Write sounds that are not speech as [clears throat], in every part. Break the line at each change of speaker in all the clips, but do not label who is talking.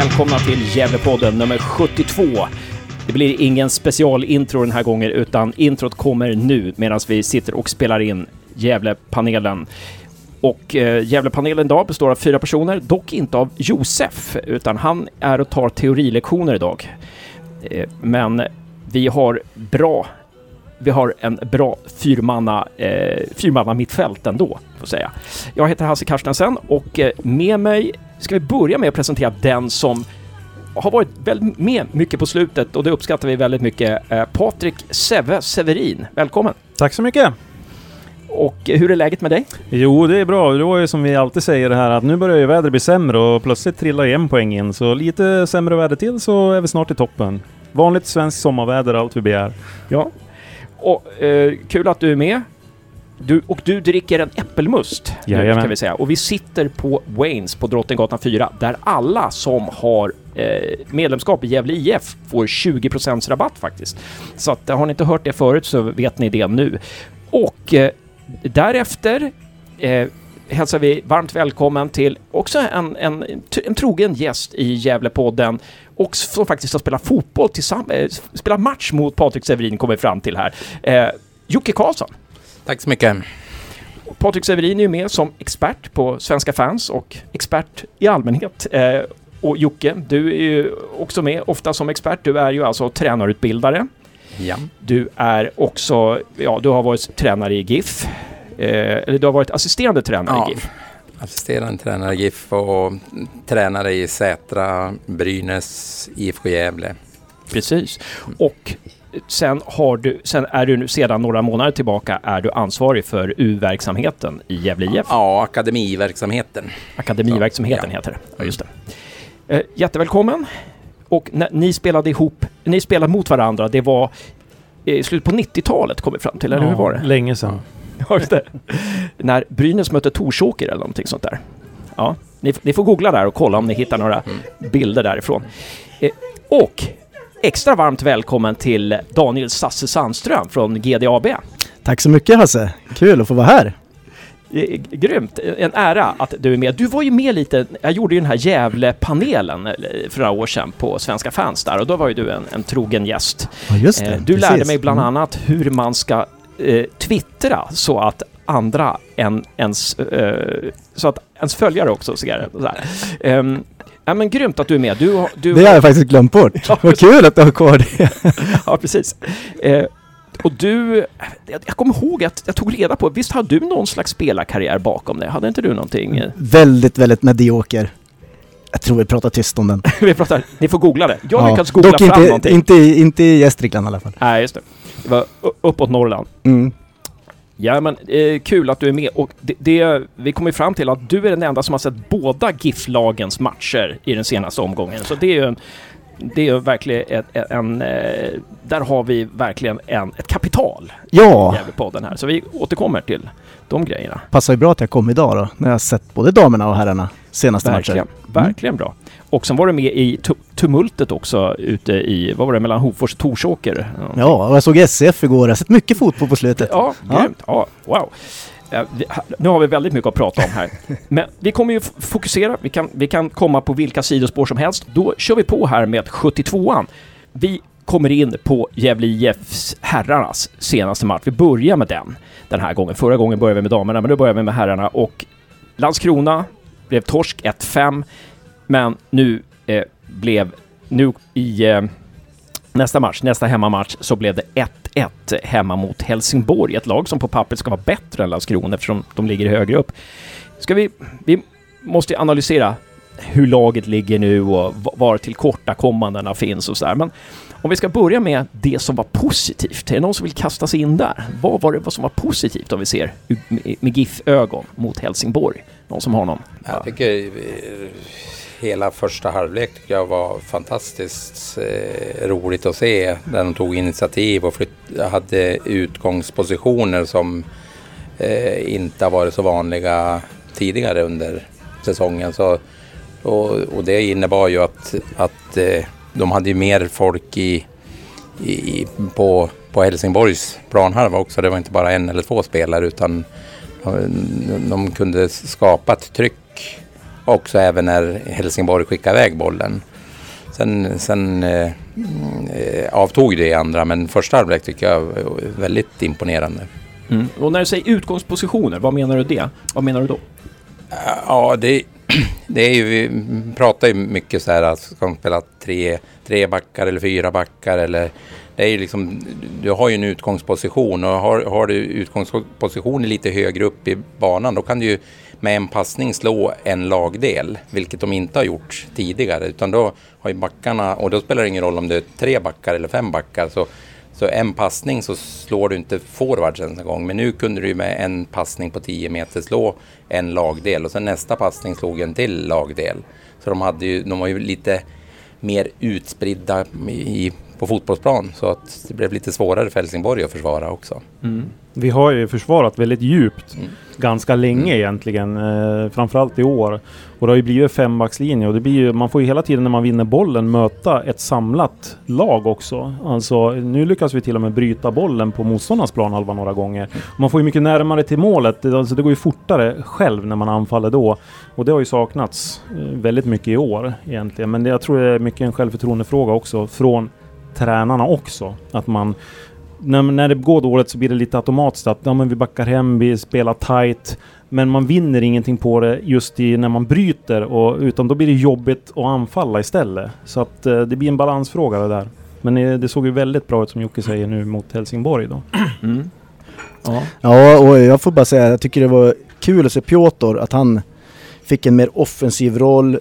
Välkomna till Gävlepodden nummer 72. Det blir ingen specialintro den här gången utan introt kommer nu medan vi sitter och spelar in Gävlepanelen. Och eh, Gävlepanelen idag består av fyra personer, dock inte av Josef, utan han är och tar teorilektioner idag. Eh, men vi har bra vi har en bra fyrmanna, eh, fyrmanna mittfält ändå, får säga. Jag heter Hasse Carstensen och eh, med mig ska vi börja med att presentera den som har varit väldigt med mycket på slutet och det uppskattar vi väldigt mycket. Eh, Patrik Seve Severin, välkommen!
Tack så mycket!
Och hur är läget med dig?
Jo, det är bra. Det var ju som vi alltid säger det här att nu börjar ju vädret bli sämre och plötsligt trillar ju en poäng in. Så lite sämre väder till så är vi snart i toppen. Vanligt svenskt sommarväder, allt vi begär.
Ja. Och eh, kul att du är med. Du, och du dricker en äppelmust, nu, kan vi säga. Och vi sitter på Waynes på Drottninggatan 4, där alla som har eh, medlemskap i Gävle IF får 20% rabatt faktiskt. Så att, har ni inte hört det förut så vet ni det nu. Och eh, därefter eh, hälsar vi varmt välkommen till också en, en, en trogen gäst i Gävlepodden och som faktiskt har spelat fotboll tillsammans, eh, spelat match mot Patrik Severin kommer vi fram till här. Eh, Jocke Karlsson.
Tack så mycket.
Patrik Severin är ju med som expert på svenska fans och expert i allmänhet. Eh, och Jocke, du är ju också med ofta som expert. Du är ju alltså tränarutbildare.
Ja.
Du är också, ja, du har varit tränare i GIF. Eh, eller du har varit assisterande tränare
Ja.
i GIF.
Assisterande tränare i GIF och tränare i Sätra, Brynäs, IFK Gävle.
Precis. Och sen, har du, sen är du sedan några månader tillbaka är du ansvarig för U-verksamheten i Gävle IF.
Ja, akademiverksamheten.
Akademiverksamheten
Ja.
heter det. Ja, just det. Eh, jättevälkommen. Och när ni spelade ihop, ni spelade mot varandra, det var i slutet på 90-talet kom vi fram till, eller hur var det?
Länge sedan. [laughs]
Ja, just det. När Brynäs mötte Torsåker eller någonting sånt där. Ja, ni, ni får googla där och kolla om ni hittar några bilder därifrån. Eh, och extra varmt välkommen till Daniel Sasse Sandström från GDAB.
Tack så mycket Hasse! Kul att få vara här!
Eh, Grymt! En ära att du är med. Du var ju med lite, jag gjorde ju den här Gävle-panelen eh, för några år sedan på Svenska fans där och då var ju du en, en trogen gäst.
Ja, just det.
Eh, Du
precis.
lärde mig bland
Mm.
annat hur man ska eh, twittra så att andra än ens, eh, så att ens följare också ser det. Ja, men grymt att du är med. Du, du,
Det har jag faktiskt glömt bort.
Ja,
Vad kul att du har kvar det. [laughs]
Ja, precis. Eh, och du, jag, jag kommer ihåg att jag tog reda på, visst hade du någon slags spelarkarriär bakom dig? Hade inte du någonting?
Väldigt, väldigt medioker. Jag tror vi pratar tyst om den. [laughs]
Vi pratar, ni får googla det. Jag har lyckats googla
Dock
fram
inte,
någonting.
inte, i- inte i Gästrikland i alla fall.
Nej, just det. Det var uppåt Norrland.
Mm.
Ja, men eh, kul att du är med. Och det, det, vi kommer fram till att du är den enda som har sett båda GIF-lagens matcher i den senaste omgången. Så det är ju en, det är verkligen ett, en... Eh, där har vi verkligen en, ett kapital i
Ja,
Gävlepodden här. Så vi återkommer till de grejerna.
passar ju bra att jag kom idag då, när jag har sett både damerna och herrarna senaste
Verkligen,
matcher.
verkligen bra. Och sen var du med i tu- tumultet också ute i, vad var det, mellan Hofors och Torsåker?
Ja, och jag såg SF igår. Jag har sett mycket fotboll på slutet.
Ja,
Ja.
grymt. Ja, wow. Nu har vi väldigt mycket att prata om här. [laughs] Men vi kommer ju fokusera, vi kan, vi kan komma på vilka sidospår som helst. Då kör vi på här med 72an. Vi kommer in på Gävle IFs herrarnas senaste match. Vi börjar med den den här gången. Förra gången började vi med damerna, men nu börjar vi med herrarna. Och Landskrona blev torsk 1-5, men nu eh, blev, nu i eh, nästa match, nästa hemmamatch, så blev det 1-1 hemma mot Helsingborg. Ett lag som på pappret ska vara bättre än Landskrona eftersom de ligger högre upp. Ska vi, vi måste ju analysera hur laget ligger nu och var tillkortakommandena finns och sådär. Men om vi ska börja med det som var positivt. Är det någon som vill kasta sig in där? Vad var det som var positivt om vi ser med- GIF-ögon mot Helsingborg? Någon som har någon?
Jag tycker eh, hela första halvlek tycker jag var fantastiskt eh, roligt att se. Där de tog initiativ och flytt, hade utgångspositioner som eh, inte har varit så vanliga tidigare under säsongen. Så, och, och det innebar ju att, att eh, de hade mer folk i, i, på, på Helsingborgs planhalva också. Det var inte bara en eller två spelare utan de, de kunde skapa ett tryck också även när Helsingborg skickade iväg bollen. Sen, sen eh, eh, avtog det i andra, men första halvlek tycker jag var väldigt imponerande.
Mm. Och när du säger utgångspositioner, vad menar du det? Vad menar du då?
Ja, det, [clears throat] det är ju, vi pratar ju mycket så här att ska man spela tre, tre backar eller fyra backar eller det är ju liksom, du har ju en utgångsposition och har, har du utgångspositionen lite högre upp i banan då kan du ju med en passning slå en lagdel, vilket de inte har gjort tidigare. Utan då har ju backarna, och då spelar det ingen roll om det är tre backar eller fem backar, så, så en passning så slår du inte forwards en gång. Men nu kunde du med en passning på 10 meter slå en lagdel och sen nästa passning slog en till lagdel. Så de, hade ju, de var ju lite mer utspridda i, på fotbollsplan så att det blev lite svårare för Helsingborg att försvara också.
Mm. Vi har ju försvarat väldigt djupt mm. ganska länge mm. egentligen, eh, framförallt i år. Och det har ju blivit fembackslinje och det blir ju, man får ju hela tiden när man vinner bollen möta ett samlat lag också. Alltså nu lyckas vi till och med bryta bollen på motståndarnas planhalva några gånger. Man får ju mycket närmare till målet, alltså det går ju fortare själv när man anfaller då. Och det har ju saknats eh, väldigt mycket i år egentligen. Men det, jag tror det är mycket en självförtroendefråga också från tränarna också. Att man när, när det går dåligt så blir det lite automatiskt att ja, men vi backar hem, vi spelar tight. Men man vinner ingenting på det just i när man bryter och, utan då blir det jobbigt att anfalla istället. Så att eh, det blir en balansfråga det där. Men eh, det såg ju väldigt bra ut som Jocke säger nu mot Helsingborg då. [clears throat] Mm.
Ja. ja, och jag får bara säga jag tycker det var kul att se Piotr att han fick en mer offensiv roll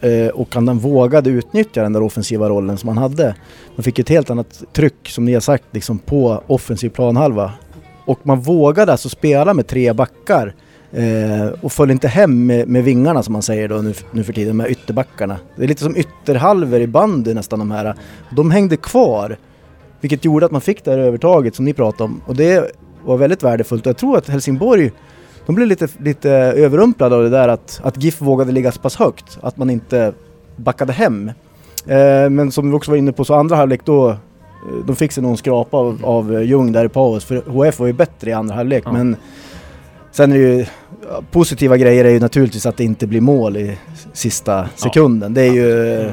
Eh, och han vågade utnyttja den där offensiva rollen som han hade. Man fick ett helt annat tryck, som ni har sagt, liksom på offensiv planhalva. Och man vågade alltså spela med tre backar eh, och föll inte hem med, med, vingarna som man säger då nu, nu för tiden, med ytterbackarna. Det är lite som ytterhalver i bandy nästan de här. De hängde kvar, vilket gjorde att man fick det här övertaget som ni pratade om. Och det var väldigt värdefullt. och Jag tror att Helsingborg de blev lite, lite överrumplade av det där att, att GIF vågade ligga så pass högt, att man inte backade hem. Eh, men som vi också var inne på så andra halvlek då, eh, de fick sig någon skrapa av, av Ljung där i paus, för HF var ju bättre i andra halvlek ja. men Sen är det ju, positiva grejer är ju naturligtvis att det inte blir mål i sista sekunden. Ja. Det är ju,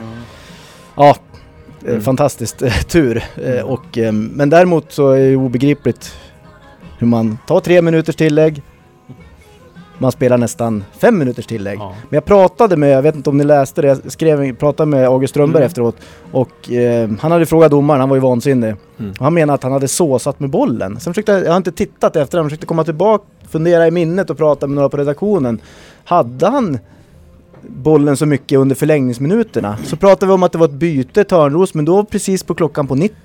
ja, mm. fantastiskt eh, tur. Mm. Och, men däremot så är det obegripligt hur man tar tre minuters tillägg, man spelar nästan fem minuters tillägg. Ja. Men jag pratade med, jag vet inte om ni läste det, jag skrev, pratade med August Strömberg mm. efteråt och eh, han hade frågat domaren, han var ju vansinnig. Mm. Han menade att han hade såsat med bollen. Sen försökte jag, jag har inte tittat efter han försökte komma tillbaka, fundera i minnet och prata med några på redaktionen. Hade han bollen så mycket under förlängningsminuterna? Så pratade vi om att det var ett byte, Törnros, men då precis på klockan på 90.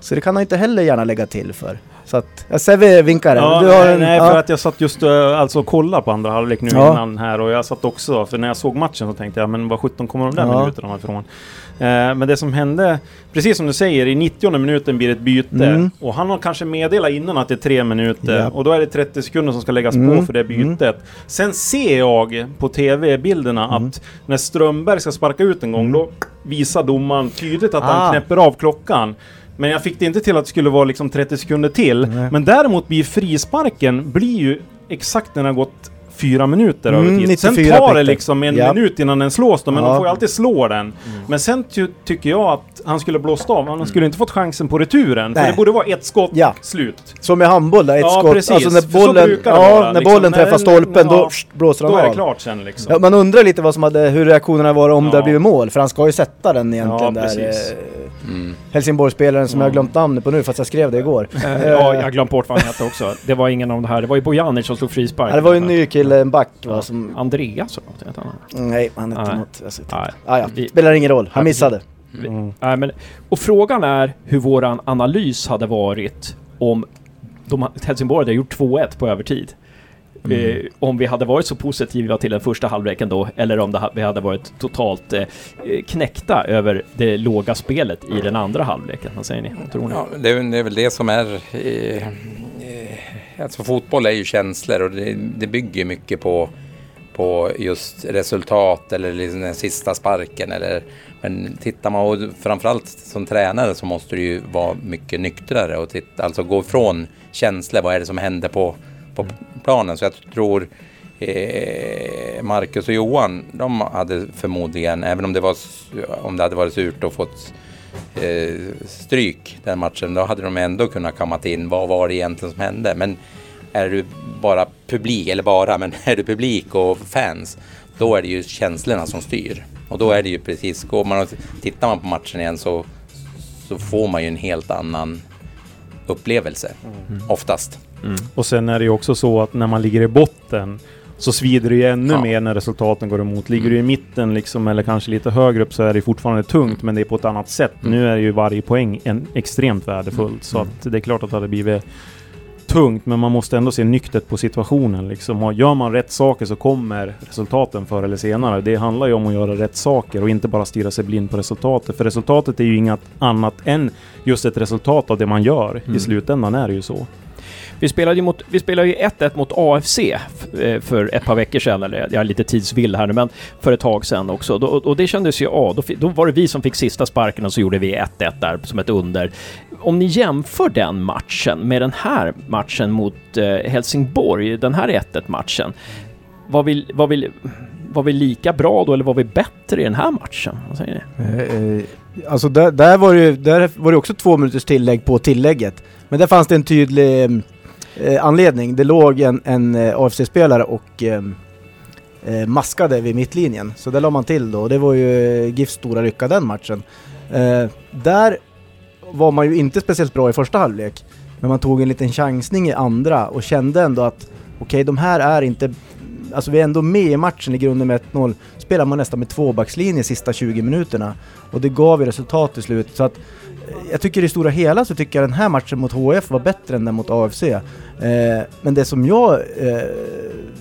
Så det kan han inte heller gärna lägga till för. Så att, jag Sebbe vinkar.
Ja, du har en, nej, för att jag satt just uh, alltså och kollade på andra halvlek nu ja. innan här och jag satt också, för när jag såg matchen så tänkte jag, men vad 17 kommer de där ja. minuterna ifrån? Uh, men det som hände, precis som du säger, i 90 minuten blir det ett byte mm. och han har kanske meddelat innan att det är tre minuter ja. och då är det 30 sekunder som ska läggas mm. på för det mm. bytet. Mm. Sen ser jag på TV-bilderna mm. att när Strömberg ska sparka ut en gång, mm. då visar domaren tydligt att ah. han knäpper av klockan. Men jag fick det inte till att det skulle vara liksom 30 sekunder till. Nej. Men däremot blir frisparken blir ju exakt när den har gått fyra minuter mm, över tid. Sen tar det liksom en ja. minut innan den slås då, men ja. de får ju alltid slå den. Mm. Men sen ty tycker jag att han skulle blåst av. Han mm. skulle inte fått chansen på returen. Nej. För det borde vara ett skott, ja. slut.
Som i handboll där, ett
ja,
skott.
Precis.
Alltså när bollen, ja, vara, när liksom, bollen träffar stolpen, då blåser han
av.
Då
är det klart sen liksom.
Ja, man undrar lite vad som hade, hur reaktionerna var om det hade blivit mål. För han ska ju sätta den egentligen där. Eh, mm. Helsingborgsspelaren som jag har glömt namnet på nu, fast jag skrev det igår.
Eh, ja, jag har glömt bort vad han hette också. Det var ingen av de här. Det var ju Bojanic som slog frispark.
det var ju en ny kille, en back va, som...
Andreas eller något heter
han? Nej, han hette något. Jag Nej. Ah, ja. Vi, Spelar ingen roll, han missade.
Mm. Nej, men, och frågan är hur våran analys hade varit om de, Helsingborg hade gjort 2-1 på övertid. Mm. Eh, om vi hade varit så positiva till den första halvleken då, eller om det, vi hade varit totalt eh, knäckta över det låga spelet i den andra halvleken. Vad säger ni? Vad tror ni?
Ja, det, är, det är väl det som är... Eh, alltså fotboll är ju känslor och det, det bygger mycket på på just resultat eller liksom den sista sparken. Eller, men tittar man, och framförallt som tränare så måste du ju vara mycket nyktrare och titta, alltså gå ifrån känslor. Vad är det som händer på, på planen? Så jag tror eh, Marcus och Johan, de hade förmodligen, även om det, var, om det hade varit surt och fått eh, stryk den matchen, då hade de ändå kunnat kamma in vad var det egentligen som hände. Men är du bara publik, eller bara, men [laughs] är du publik och fans, då är det ju känslorna som styr. Och då är det ju precis, går man och tittar man på matchen igen så, så får man ju en helt annan upplevelse, mm. oftast.
Mm. Och sen är det ju också så att när man ligger i botten så svider det ju ännu ja. mer när resultaten går emot. Ligger mm. du i mitten liksom, eller kanske lite högre upp så är det fortfarande tungt, men det är på ett annat sätt. Mm. Nu är ju varje poäng en, extremt värdefullt, mm. så att det är klart att det hade blivit tungt, men man måste ändå se nyktert på situationen. Liksom. Gör man rätt saker så kommer resultaten förr eller senare. Det handlar ju om att göra rätt saker och inte bara stirra sig blind på resultatet. För resultatet är ju inget annat än just ett resultat av det man gör. Mm. I slutändan är det ju så.
Vi spelade ju, mot, vi spelade ju 1-1 mot AFC eh, för ett par veckor sedan, eller jag är lite tidsvill här nu, men för ett tag sedan också. Då, och det kändes ju, ja, då, då var det vi som fick sista sparken och så gjorde vi 1-1 där som ett under. Om ni jämför den matchen med den här matchen mot eh, Helsingborg, den här 1-1 matchen, var vi, vad vill var vi lika bra då eller var vi bättre i den här matchen? Vad säger ni?
Eh, eh alltså där, där, var det, där var det också två minuters tillägg på tillägget. Men där fanns det en tydlig mm, eh, anledning. Det låg en, en eh, AFC-spelare och ehm, eh, maskade vid mittlinjen. Så det la man till då och det var ju eh, GIFs stora lycka den matchen. Eh, där var man ju inte speciellt bra i första halvlek. Men man tog en liten chansning i andra och kände ändå att okej, okay, de här är inte... Alltså vi är ändå med i matchen i grunden med 1-0. Spelar man nästan med tvåbackslinje sista 20 minuterna. Och det gav ju resultat till slut. Så att jag tycker i stora hela så tycker jag den här matchen mot HF var bättre än den mot AFC. Eh, men det som jag eh,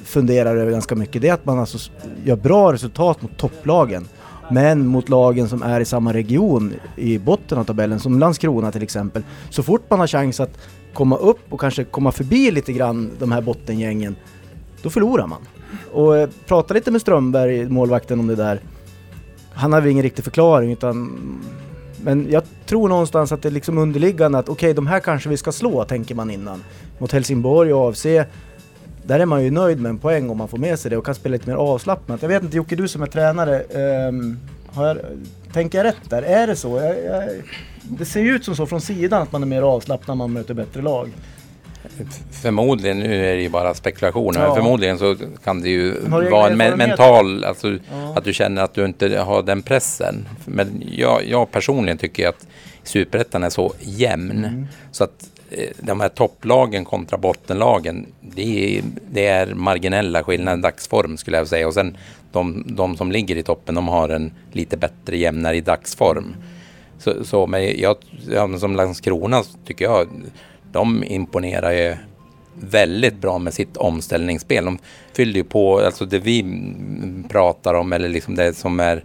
funderar över ganska mycket det är att man alltså gör bra resultat mot topplagen. Men mot lagen som är i samma region i botten av tabellen, som Landskrona till exempel. Så fort man har chans att komma upp och kanske komma förbi lite grann de här bottengängen, då förlorar man. Och eh, prata lite med Strömberg, målvakten, om det där. Han har väl ingen riktig förklaring utan men jag tror någonstans att det är liksom underliggande att okej, okay, de här kanske vi ska slå, tänker man innan. Mot Helsingborg och AFC, där är man ju nöjd med en poäng om man får med sig det och kan spela lite mer avslappnat. Jag vet inte Jocke, du som är tränare, um, har jag, tänker jag rätt där? Är det så? Jag, jag, det ser ju ut som så från sidan att man är mer avslappnad när man möter bättre lag.
Förmodligen, nu är det ju bara spekulationer, ja. förmodligen så kan det ju vara en me mental, alltså ja. att du känner att du inte har den pressen. Men jag, jag personligen tycker att Superettan är så jämn mm. så att eh, de här topplagen kontra bottenlagen, det är, det är marginella skillnader i dagsform skulle jag säga. Och sen de, de som ligger i toppen, de har en lite bättre jämnare i dagsform. Så, så men jag, som Landskrona tycker jag de imponerar ju väldigt bra med sitt omställningsspel. De fyllde ju på, alltså det vi pratar om eller liksom det som är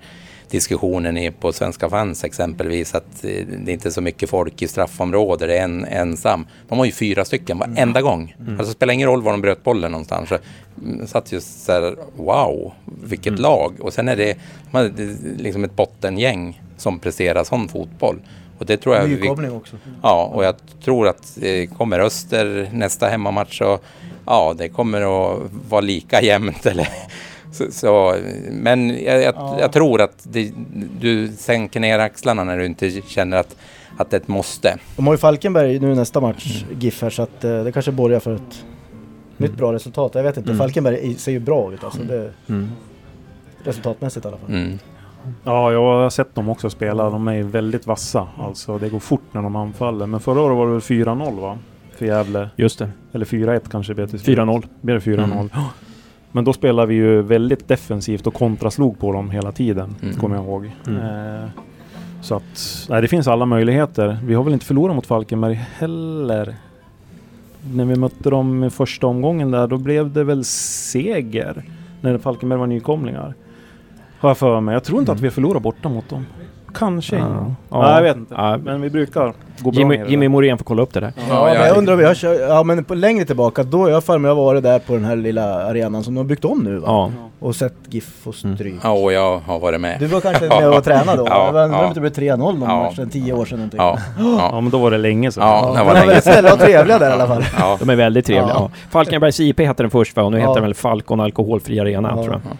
diskussionen är på Svenska fans exempelvis att eh, det inte är så mycket folk i straffområdet, det är en ensam. De har ju fyra stycken varenda mm. gång. Mm. Alltså det spelar ingen roll var de bröt bollen någonstans. Så mm, satt just så här, wow, vilket mm. lag. Och sen är det, de liksom ett bottengäng som presterar sån fotboll. Och det tror jag
Nykomling vi, också.
Ja, och jag tror att det kommer Öster nästa hemmamatch och ja, det kommer att vara lika jämnt. [laughs] Eller, så, så men jag, jag, ja. jag, tror att det, du sänker ner axlarna när du inte känner att, att det är ett måste.
De har ju Falkenberg nu nästa match, mm. GIF här, så att, uh, det kanske borgar för ett mm. nytt bra resultat. Jag vet inte, mm. Falkenberg ser ju bra ut alltså. Det, mm. Resultatmässigt i alla fall.
Ja, jag har sett dem också spela. De är väldigt vassa. Alltså, det går fort när de anfaller. Men förra året var det väl 4-0 va? För Gävle.
Just det.
Eller 4-1 kanske
blev 4-0.
Blev det 4-0? Mm. [gasps] Men då spelade vi ju väldigt defensivt och kontraslog på dem hela tiden, mm. kommer jag ihåg. Mm. Eh, så att, nej, det finns alla möjligheter. Vi har väl inte förlorat mot Falkenberg heller. När vi mötte dem i första omgången där, då blev det väl seger. När Falkenberg var nykomlingar. Har jag för mig. Jag tror inte mm. att vi förlorar borta mot dem. kanske.
Ja.
Ja. Nej, jag vet inte.
Ja.
Men vi brukar gå bra
Jimmy,
det
Jimmy. Morén får kolla upp det där.
Ja,
Ja,
men
jag-
jag undrar om jag kör, ja men på längre tillbaka, då jag för mig jag har varit där på den här lilla arenan som de har byggt om nu va?
Ja.
Och sett GIF och stryk.
Ja, och jag har varit med.
Du var kanske [laughs] med och tränade då?
Ja,
var
ja.
det blev 3-0 någon
Ja.
match, en 10 år sedan någonting.
Ja,
Ja,
ja,
men då var det länge sedan.
ja, det
men
var länge sedan.
snälla och trevliga där i alla fall. [laughs]
Ja,
De är väldigt trevliga.
Ja.
Ja. Falkenbergs IP hette den först va? Och nu
Ja.
heter den väl Falcon Alkoholfri Arena
Ja.
tror jag.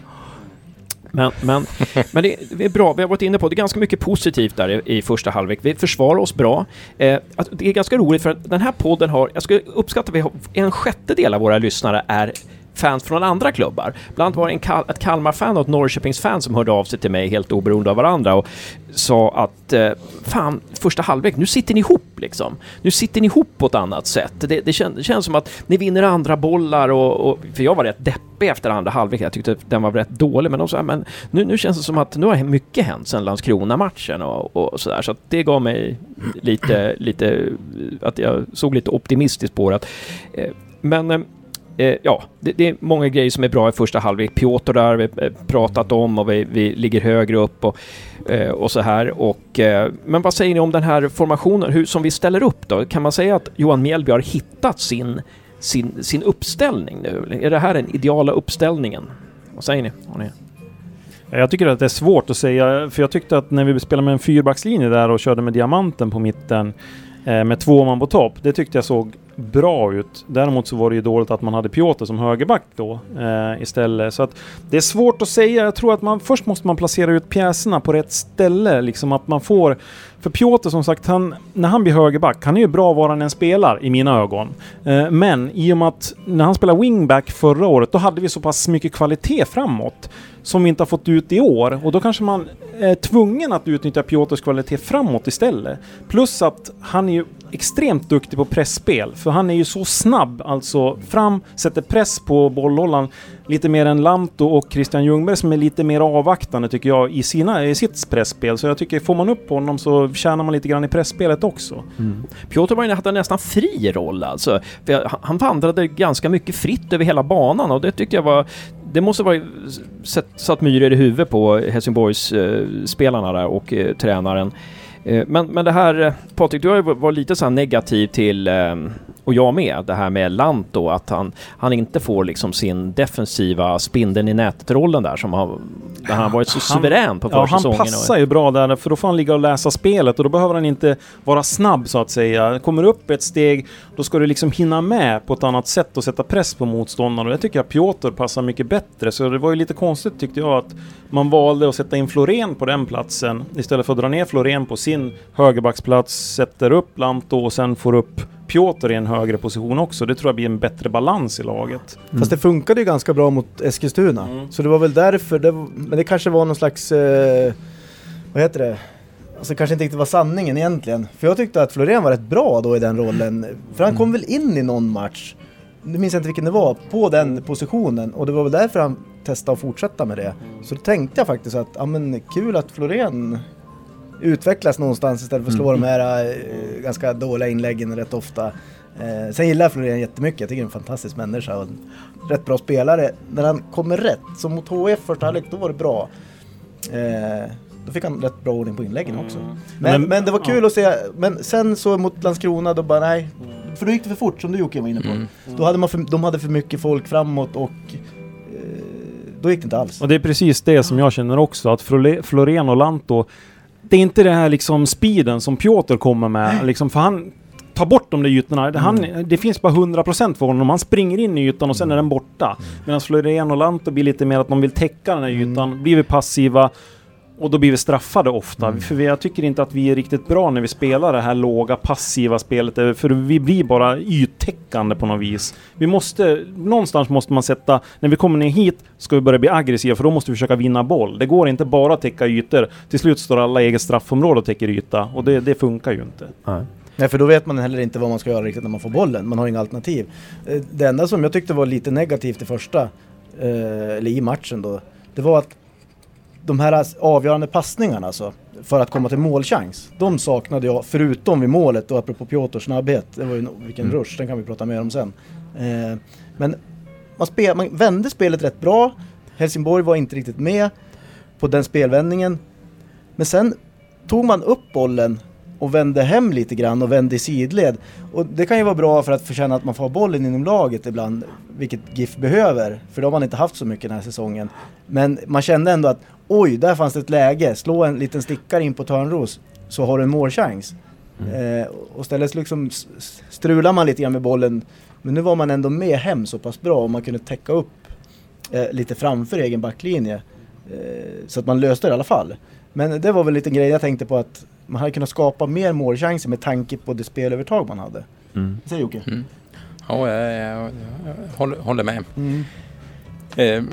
Men, men, men det, är bra, vi har varit inne på det är ganska mycket positivt där i, i första halvlek. Vi försvarar oss bra. Eh, att det är ganska roligt för att den här podden har, jag skulle uppskatta att vi har, en sjättedel av våra lyssnare är fans från andra klubbar. Bland annat var det en Kal ett Kalmar-fan och ett Norrköpings-fan som hörde av sig till mig helt oberoende av varandra och sa att eh, fan, första halvlek, nu sitter ni ihop liksom. Nu sitter ni ihop på ett annat sätt. Det, det, kän, det känns som att ni vinner andra bollar och, och... För jag var rätt deppig efter andra halvlek. Jag tyckte att den var rätt dålig, men de sa men nu, nu känns det som att nu har mycket hänt sedan Landskrona-matchen och, och sådär. Så att det gav mig lite, lite... Att jag såg lite optimistiskt på det. Att, eh, men... Eh, eh, ja, det, det är många grejer som är bra i första halvlek. Piotr där har vi eh, pratat om och vi, vi ligger högre upp och, eh, och så här. Och, eh, men vad säger ni om den här formationen hur, som vi ställer upp då? Kan man säga att Johan Mjällby har hittat sin, sin, sin uppställning nu? Är det här den ideala uppställningen? Vad säger ni? Ni?
Jag tycker att det är svårt att säga, för jag tyckte att när vi spelade med en fyrbackslinje där och körde med diamanten på mitten eh, med två man på topp, det tyckte jag såg bra ut. Däremot så var det ju dåligt att man hade Piotr som högerback då eh, istället. Så att det är svårt att säga. Jag tror att man först måste man placera ut pjäserna på rätt ställe. Liksom att man får... För Piotr som sagt, han, när han blir högerback, han är ju bra var han än spelar i mina ögon. Eh, men i och med att när han spelade wingback förra året, då hade vi så pass mycket kvalitet framåt som vi inte har fått ut i år. Och då kanske man är tvungen att utnyttja Piotrs kvalitet framåt istället. Plus att han är ju extremt duktig på pressspel för han är ju så snabb, alltså fram, sätter press på bollhållaren lite mer än Lanto och Christian Ljungberg som är lite mer avvaktande tycker jag i, sina, i sitt pressspel. Så jag tycker får man upp honom så tjänar man lite grann i pressspelet också. Mm.
Piotr var hade en nästan fri roll alltså. För han vandrade ganska mycket fritt över hela banan och det tyckte jag var... Det måste vara satt, satt myror i huvudet på Helsingborgs eh, spelarna där och eh, tränaren. Eh, men, men det här, eh, Patrik, du har ju varit lite så här negativ till, eh, och jag med, det här med Lanto, att han, han inte får liksom sin defensiva spindeln i nätet-rollen där som har, där han varit så
Han-
suverän på
Ja, han
försäsongen.
passar ju bra där, för då får han ligga och läsa spelet och då behöver han inte vara snabb så att säga. Kommer upp ett steg, då ska du liksom hinna med på ett annat sätt och sätta press på motståndaren. Och det tycker jag Piotr passar mycket bättre. Så det var ju lite konstigt tyckte jag att man valde att sätta in Florén på den platsen istället för att dra ner Florén på sin högerbacksplats, sätter upp Lanto och sen får upp Piotr i en högre position också. Det tror jag blir en bättre balans i laget.
Fast det funkade ju ganska bra mot Eskilstuna.
Mm.
Så det var väl därför, det, men det kanske var någon slags, eh, vad heter det? Alltså kanske inte riktigt var sanningen egentligen. För jag tyckte att Florén var rätt bra då i den rollen. För han kom väl in i någon match, nu minns jag inte vilken det var, på den positionen. Och det var väl därför han testade att fortsätta med det. Så då tänkte jag faktiskt att, ja men kul att Florén utvecklas någonstans istället för att slå de här eh, ganska dåliga inläggen rätt ofta. Eh, sen gillar jag Florén jättemycket, jag tycker han är en fantastisk människa och en rätt bra spelare. När han kommer rätt, som mot HF första halvlek, då var det bra. Eh, då fick han rätt bra ordning på inläggen också. Men,
Men-
men, det var kul att se, men sen så mot Landskrona då bara nej. För då gick det för fort som du Jocke var inne på.
Mm.
Då hade man för, de hade för mycket folk framåt och eh, då gick det inte alls.
Och det är precis det som jag känner också, att Flore- Florén och Lanto, det är inte det här liksom speeden som Piotr kommer med, liksom, för han tar bort de där ytorna. Han, det finns bara 100% för honom. Han springer in i ytan och sen är den borta. Medan Florén och Lanto blir lite mer att de vill täcka den här ytan, blir vi passiva och då blir vi straffade ofta. För vi, jag tycker inte att vi är riktigt bra när vi spelar det här låga passiva spelet. eh, För vi blir bara yttäckande på något vis. Vi måste, någonstans måste man sätta, när vi kommer ner hit ska vi börja bli aggressiva för då måste vi försöka vinna boll. Det går inte bara att täcka ytor. Till slut står alla i eget straffområde och täcker yta. Och det, det funkar ju inte.
Nej.
Nej för då vet man heller inte vad man ska göra riktigt när man får bollen. Man har inga alternativ. Eh, Det enda som jag tyckte var lite negativt i första, eh, eller i matchen då, det var att de här avgörande passningarna alltså, för att komma till målchans, de saknade jag förutom vid målet och apropå Piotrs snabbhet. Det var ju vilken
Mm.
rush, den kan vi prata mer om sen. Eh, men man, spel, man vände spelet rätt bra. Helsingborg var inte riktigt med på den spelvändningen. Men sen tog man upp bollen och vände hem lite grann och vände i sidled. Och det kan ju vara bra för att känna att man får bollen inom laget ibland, vilket GIF behöver, för det har man inte haft så mycket den här säsongen. Men man kände ändå att oj, där fanns det ett läge, slå en liten stickare in på Törnros så har du en målchans. Mm. Eh, och istället liksom strular man lite grann med bollen, men nu var man ändå med hem så pass bra och man kunde täcka upp eh, lite framför egen backlinje. Eh, så att man löste det i alla fall. Men det var väl lite grej jag tänkte på att man hade kunnat skapa mer målchanser med tanke på det spelövertag man hade. Mm. Säger Jocke? Mm.
Ja, jag, jag, jag, håller, håller med. Mm. Eh,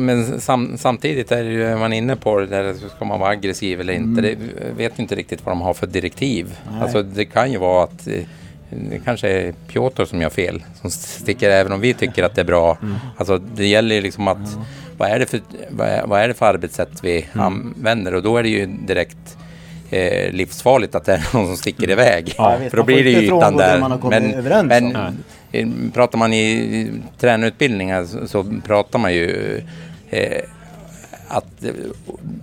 men sam, samtidigt är ju man inne på det där, ska man vara aggressiv eller inte? Mm. Det vet inte riktigt vad de har för direktiv. Alltså det kan ju vara att eh, det kanske är Piotr som gör fel, som sticker även om vi tycker att det är bra. Mm. Alltså det gäller ju liksom att mm. Vad, är det för, vad, är, vad är det för arbetssätt vi mm. använder och då är det ju direkt eh, livsfarligt att det är [laughs] någon som sticker mm. iväg.
Ja, för då blir det ju ytan där. Men, men
pratar man i tränarutbildningar så, så pratar man ju eh, att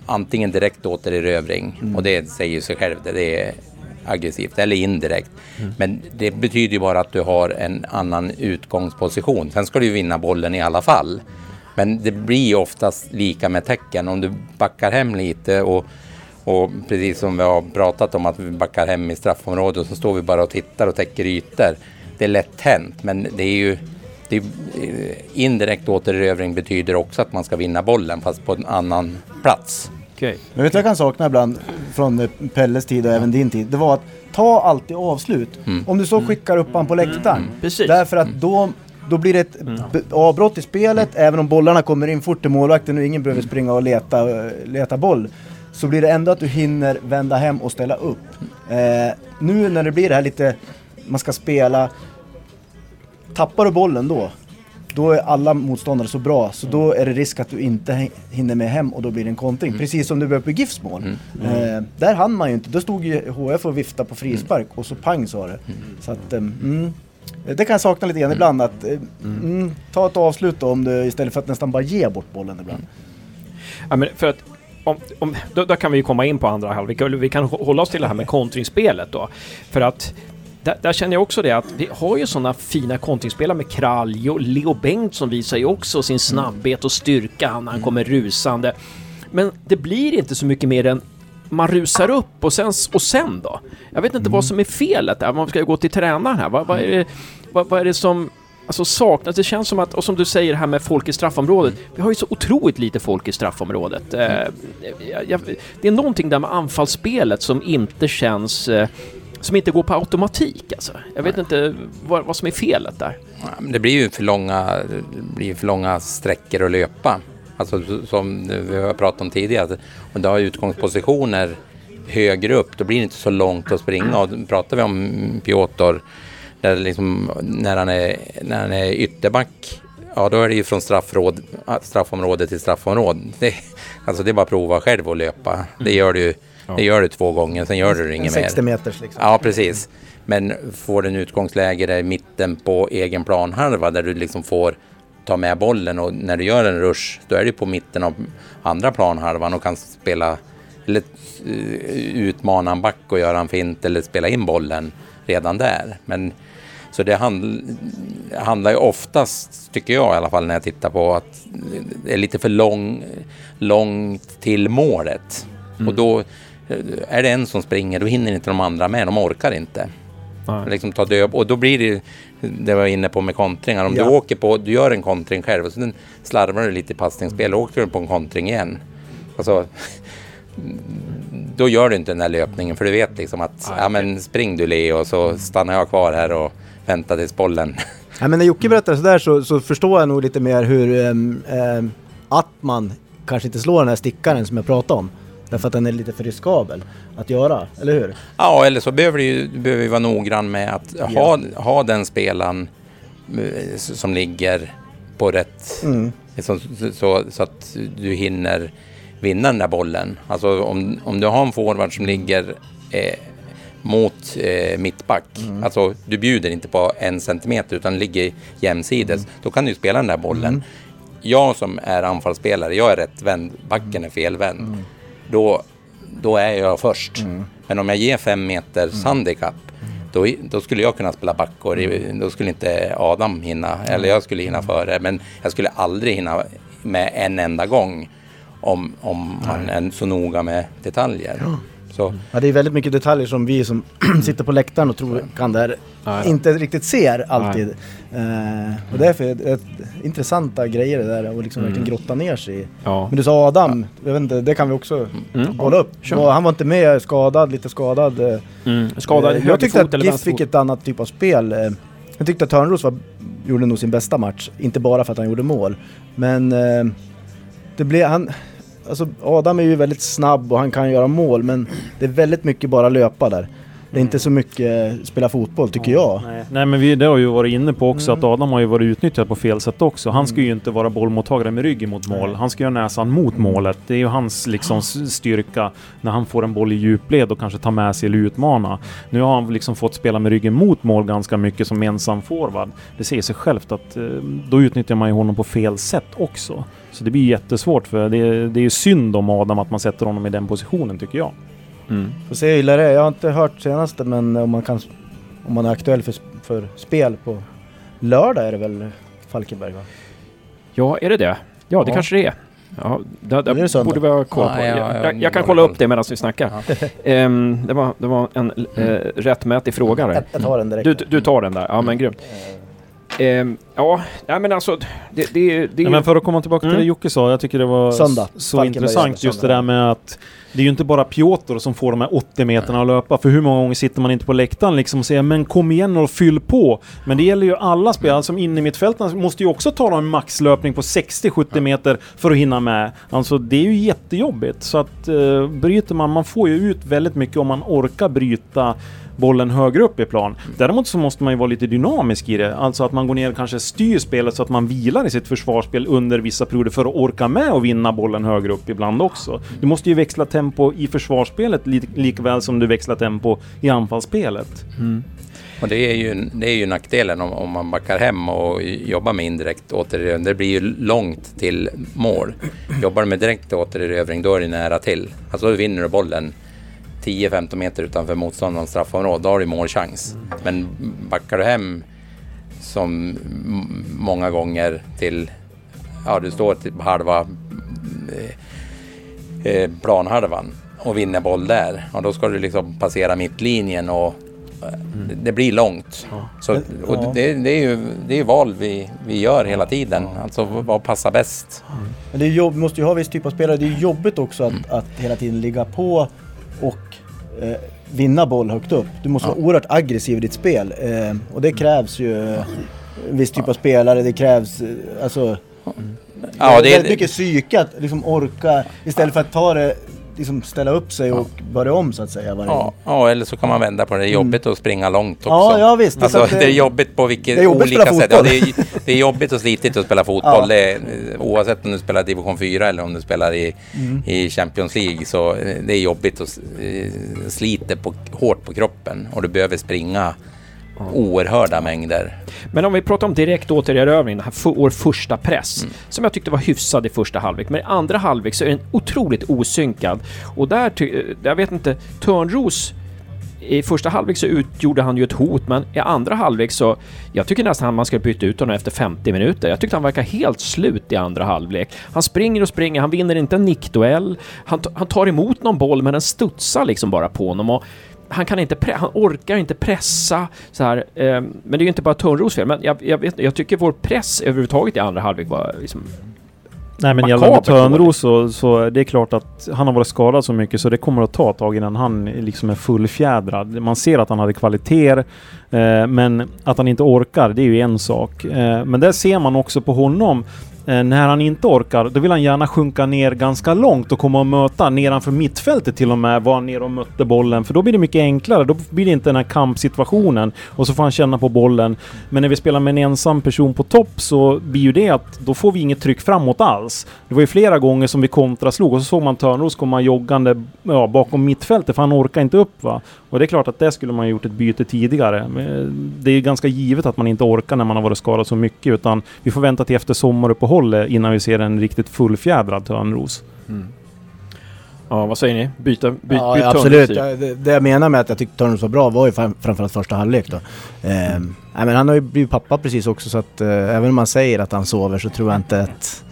antingen direkt återerövring mm. och det säger sig själv. Det är aggressivt eller indirekt. Mm. Men det betyder ju bara att du har en annan utgångsposition. Sen ska du ju vinna bollen i alla fall. Men det blir oftast lika med tecken. Om du backar hem lite och, och precis som vi har pratat om att vi backar hem i straffområdet så står vi bara och tittar och täcker ytor. Det är lätt hänt men det är ju det är, eh, indirekt återerövring betyder också att man ska vinna bollen fast på en annan plats.
Okay. Men vet du vad jag kan sakna ibland från eh, Pelles tid och även din tid? Det var att ta alltid avslut. Mm. Om du så skickar upp han på läktaren. Mm. Därför att då då blir det ett mm. avbrott i spelet, mm. även om bollarna kommer in fort till målvakten och ingen behöver springa och leta, leta boll. Så blir det ändå att du hinner vända hem och ställa upp. Eh, nu när det blir det här lite, man ska spela, tappar du bollen då, då är alla motståndare så bra så då är det risk att du inte hinner med hem och då blir det en kontring. Mm. Precis som det blev på GIFs mål. Mm. Mm. Eh, där hann man ju inte. Då stod ju HF och viftade på frispark och så pang sa det. Mm. Så att, mm, det kan jag sakna lite grann mm. ibland att eh, mm. ta ett avslut då om du, istället för att nästan bara ge bort bollen ibland.
Ja, men för att om, om, då, då, kan vi komma in på andra halvlek. Vi, vi kan hålla oss till det här med kontringsspelet då. För att där, där, känner jag också det att vi har ju sådana fina kontringsspelare med Kralj och Leo Bengtsson visar ju också sin snabbhet och styrka när han mm. kommer rusande. Men det blir inte så mycket mer än man rusar upp och sen, och sen då? Jag vet inte mm. vad som är felet där, man ska gå till tränaren här. Vad, vad, är det, vad, vad är det som alltså saknas? Det känns som att, och som du säger här med folk i straffområdet, vi har ju så otroligt lite folk i straffområdet. Eh, jag, det är någonting där med anfallsspelet som inte känns eh, som inte går på automatik alltså. Jag vet inte vad, vad som är felet där.
Det blir ju för långa, det blir för långa sträckor att löpa. Alltså som vi har pratat om tidigare. Om du har utgångspositioner högre upp, då blir det inte så långt att springa. Och pratar vi om Piotr, där liksom, när, han är, när han är ytterback, ja då är det ju från straffråd, straffområde till straffområde. Det, alltså det är bara att prova själv att löpa. Det gör du Ja. Det gör du två gånger, sen gör du inget mer.
60 meters liksom.
Ja, precis. Men får du en utgångsläge där i mitten på egen planhalva där du liksom får ta med bollen och när du gör en rush då är du på mitten av andra planhalvan och kan spela eller eh, utmana en back och göra en fint eller spela in bollen redan där. Men så det handl handlar ju oftast, tycker jag i alla fall när jag tittar på att det är lite för lång, långt till målet. Mm. Och då är det en som springer då hinner inte de andra med, de orkar inte. Liksom ta död, och då blir det det jag var inne på med kontringar. Om ja. du åker på, du gör en kontring själv och sen slarvar du lite i passningsspel och åker du på en kontring igen. Alltså, då gör du inte den där löpningen för du vet liksom att ja, ja men spring du Leo så stannar jag kvar här och väntar tills bollen.
Ja, men när Jocke berättar sådär så, så förstår jag nog lite mer hur ähm, att man kanske inte slår den här stickaren som jag pratade om. Därför att den är lite för riskabel att göra, eller hur?
Ja, eller så behöver du, du behöver vara noggrann med att ja. ha, ha den spelaren eh, som ligger på rätt... Mm. Så, så, så, att du hinner vinna den där bollen. Alltså om, om du har en forward som ligger eh, mot eh, mittback. Mm. Alltså du bjuder inte på en centimeter utan ligger jämsides. Mm. Då kan du spela den där bollen. Mm. Jag som är anfallsspelare, jag är rätt vänd, backen är felvänd. Mm då då är jag först.
Mm.
Men om jag ger fem meters handikapp, då, då skulle jag kunna spela back och det- då skulle inte Adam hinna, eller jag skulle hinna före. Men jag skulle aldrig hinna med en enda gång om, om man är så noga med detaljer. Så,
Ja, det är väldigt mycket detaljer som vi som [clears throat] sitter på läktaren och tror kan
Nej.
inte riktigt ser alltid. Eh, och därför är det intressanta grejer det där och liksom verkligen grotta ner sig i.
Ja.
Men du sa Adam, jag vet inte, det kan vi också
Mm.
bolla upp. Och han var inte med, skadad, lite skadad. eh.
Mm. Skadad
Eh, jag tyckte att GIF fick ett annat typ av spel. Eh, Jag tyckte att Törnros var, gjorde nog sin bästa match, inte bara för att han gjorde mål. Men eh, det blev, han, alltså Adam är ju väldigt snabb och han kan göra mål men det är väldigt mycket bara löpa där. Det är inte så mycket spela fotboll tycker jag.
Nej, nej men vi, det har ju varit inne på också
Mm.
att Adam har ju varit utnyttjad på fel sätt också. Han ska ju inte vara bollmottagare med ryggen mot mål.
Nej.
Han ska göra näsan mot målet. Det är ju hans liksom styrka när han får en boll i djupled och kanske ta med sig eller utmana. Nu har han liksom fått spela med ryggen mot mål ganska mycket som ensam forward. Det säger sig självt att eh, då utnyttjar man ju honom på fel sätt också. Så det blir jättesvårt för det, det är ju synd om Adam att man sätter honom i den positionen tycker jag.
Mm.
Får se hur illa det är. Jag har inte hört senaste men om man kan om man är aktuell för, för spel på lördag är det väl Falkenberg va?
Ja, är det det? Ja, det
Ja.
kanske det är. Ja, det,
det
det borde vi ha koll
Ja,
på.
ja,
jag,
ja,
jag, jag
jag
kan kolla
koll.
upp det medan vi snackar. [laughs] Ehm, det, var, det var en eh, rättmätig fråga där.
Jag, jag tar den direkt.
Du, du tar den där, ja men grymt. Ehm, ja, nej men alltså, det, det, det är
Nej,
ju...
men för att komma tillbaka till
Mm.
det Jocke sa, jag tycker det var
Söndag.
så
Falkenberg
intressant just det där med att det är ju inte bara Piotr som får de här 80 meterna att löpa, för hur många gånger sitter man inte på läktaren liksom och säger men kom igen och fyll på. Men det gäller ju alla spelare, som inne i mittfälten måste ju också ta en maxlöpning på 60-70 meter för att hinna med. Alltså det är ju jättejobbigt. Så att uh, bryter man, man får ju ut väldigt mycket om man orkar bryta bollen högre upp i plan. Däremot så måste man ju vara lite dynamisk i det. Alltså att man går ner och kanske styr spelet så att man vilar i sitt försvarsspel under vissa perioder för att orka med och vinna bollen högre upp ibland också. Du måste ju växla tempo i försvarsspelet li likväl som du växlar tempo i anfallsspelet.
Mm.
Och det är ju, det är ju nackdelen om, om man backar hem och jobbar med indirekt återerövring. Det blir ju långt till mål. Jobbar du med direkt återerövring då är det nära till. Alltså då vinner du bollen 10-15 meter utanför motståndarens straffområde. Då har du målchans. Men backar du hem som många gånger till, ja du står till halva eh, eh, planhalvan och vinner boll där. Och då ska du liksom passera mittlinjen och eh, det, blir långt. Så, och
Ja.
det, det är ju det är ju val vi, vi gör hela tiden. Alltså vad passar bäst.
Men det jobb, måste ju ha viss typ av spelare. Det är jobbigt också att, att hela tiden ligga på och eh, vinna boll högt upp. Du måste vara oerhört aggressiv i ditt spel. Eh, och det krävs ju eh, en viss typ av spelare. Det krävs eh, alltså...
Ja, det
väldigt
är,
mycket psyke att liksom orka istället för att ta det, liksom ställa upp sig och börja om så att säga varje
ja, ja, eller så kan man vända på det. Det är jobbigt att springa långt också.
Ja, ja visst.
Alltså, det är jobbigt på vilket,
det är jobbigt
olika sätt. Ja, det, är, det är jobbigt och slitigt att spela fotboll.
Ja.
Är, oavsett om du spelar division 4 eller om du spelar i,
Mm.
i Champions League så eh, det är jobbigt och eh, sliter på, hårt på kroppen och du behöver springa oerhörda mängder.
Men om vi pratar om direkt återerövring, vår första press, som jag tyckte var hyfsad i första halvlek. Men i andra halvlek så är den otroligt osynkad. Och där, ty, jag vet inte, Törnros i första halvlek så utgjorde han ju ett hot, men i andra halvlek så... Jag tycker nästan man ska byta ut honom efter 50 minuter. Jag tyckte han verkar helt slut i andra halvlek. Han springer och springer, han vinner inte en nickduell. Han, han tar emot någon boll, men den studsar liksom bara på honom. Och han kan inte, pre- han orkar inte pressa så här. Eh, men det är ju inte bara Törnros fel, men jag, jag, vet, jag tycker vår press överhuvudtaget i andra halvlek var liksom...
Nej men gällande Törnros så, så det är klart att han har varit skadad så mycket så det kommer att ta ett tag innan han liksom är fullfjädrad. Man ser att han hade kvaliteter eh, men att han inte orkar det är ju en sak. Eh, men där ser man också på honom Eh, när han inte orkar, då vill han gärna sjunka ner ganska långt och komma och möta nedanför mittfältet till och med. Var han nere och mötte bollen. För då blir det mycket enklare. Då blir det inte den här kampsituationen. Och så får han känna på bollen. Men när vi spelar med en ensam person på topp så blir ju det att då får vi inget tryck framåt alls. Det var ju flera gånger som vi kontraslog och så såg man Törnros komma joggande ja, bakom mittfältet för han orkar inte upp va. Och det är klart att det skulle man ha gjort ett byte tidigare. Men eh, Det är ju ganska givet att man inte orkar när man har varit skadad så mycket utan vi får vänta till efter sommaruppehållet innan vi ser en riktigt fullfjädrad Törnros.
Ja, vad säger ni? Byta, byt,
ja,
byt
absolut. Ja, det, det jag menar med att jag tyckte Törnros var bra var ju fram- framförallt första halvlek då. Ehm, nej, men han har ju blivit pappa precis också så att eh, även om man säger att han sover så tror jag inte att...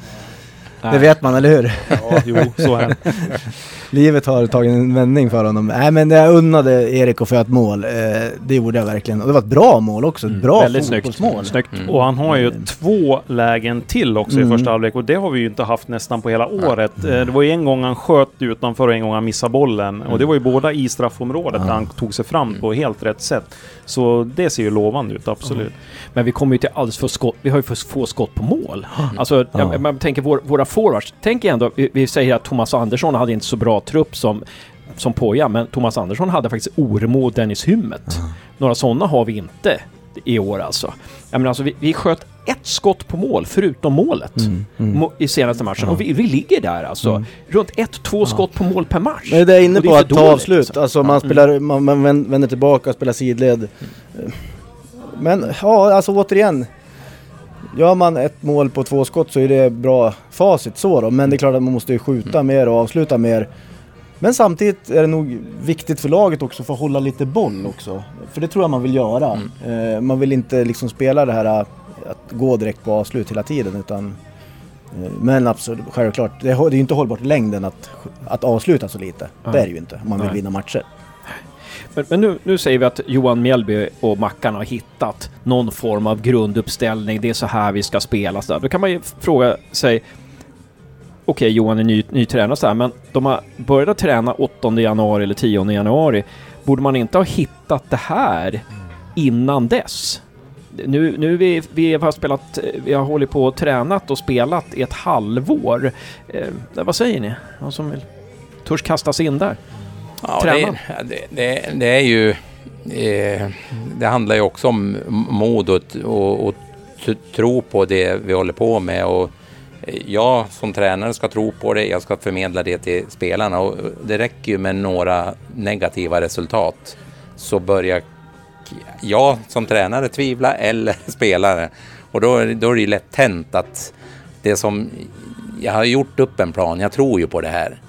Det
Nej.
vet man, eller hur?
Ja, jo, så är det. [laughs]
Livet har tagit en vändning för honom. Nej men jag unnade Erik att få ett mål. Eh, det gjorde jag verkligen. Och det var ett bra mål också. Ett bra
Väldigt snyggt.
fotbollsmål.
snyggt.
Mm.
Och han har ju
Mm.
två lägen till också
Mm.
i första halvlek och det har vi ju inte haft nästan på hela året. Eh, Det var ju en gång han sköt utanför och en gång han missade bollen. Och det var ju båda i straffområdet där han tog sig fram på helt rätt sätt. Så det ser ju lovande ut, absolut.
Men vi kommer ju till alldeles för skott. Vi har ju för få skott på mål. [gasps] Alltså,
Ja.
jag, man tänker vår, våra forwards. Tänk ändå, vi, vi säger att Thomas Andersson hade inte så bra trupp som, som Poja, men Thomas Andersson hade faktiskt Oremo och Dennis Hymmet. Några sådana har vi inte i år alltså. Jag menar alltså, vi, vi sköt ett skott på mål, förutom målet.
Mm, mm.
I senaste matchen.
Ja.
Och vi, vi ligger där alltså.
Mm.
Runt ett, två skott på mål per match.
Men det är inne på
är
att ta avslut.
liksom.
Alltså man,
Ja.
spelar, man, man vän- vänder tillbaka och spelar sidled. Men ja, alltså återigen. Gör man ett mål på två skott så är det bra facit så då. Men det är klart att man måste ju skjuta mer och avsluta mer. Men samtidigt är det nog viktigt för laget också för att hålla lite boll också. För det tror jag man vill göra. Eh, man vill inte liksom spela det här eh, att gå direkt på avslut hela tiden utan eh, men absolut, självklart, det är ju inte hållbart i längden att, att avsluta så lite.
Nej.
Det är det ju inte om man vill
Nej.
vinna matcher.
Men, men nu, nu säger vi att Johan Mjällby och Mackan har hittat någon form av grunduppställning. Det är så här vi ska spela. Så där. Då kan man ju fråga sig Okej, Johan är ny, ny tränare så här, men de har börjat träna 8 januari eller 10 januari. Borde man inte ha hittat det här innan dess? Nu, nu vi, vi har spelat, vi har hållit på och tränat och spelat i ett halvår. Eh, vad säger ni? Någon som vill törs kasta sig in där?
Ja,
Träna.
det, det, det, är ju... Eh, det handlar ju också om mod och, och, och tro på det vi håller på med. Och eh, jag som tränare ska tro på det, jag ska förmedla det till spelarna. Och det räcker ju med några negativa resultat så börjar jag som tränare tvivla eller [laughs] spelare. Och då, är- då är det ju lätt hänt att det som... Jag har gjort upp en plan, jag tror ju på det här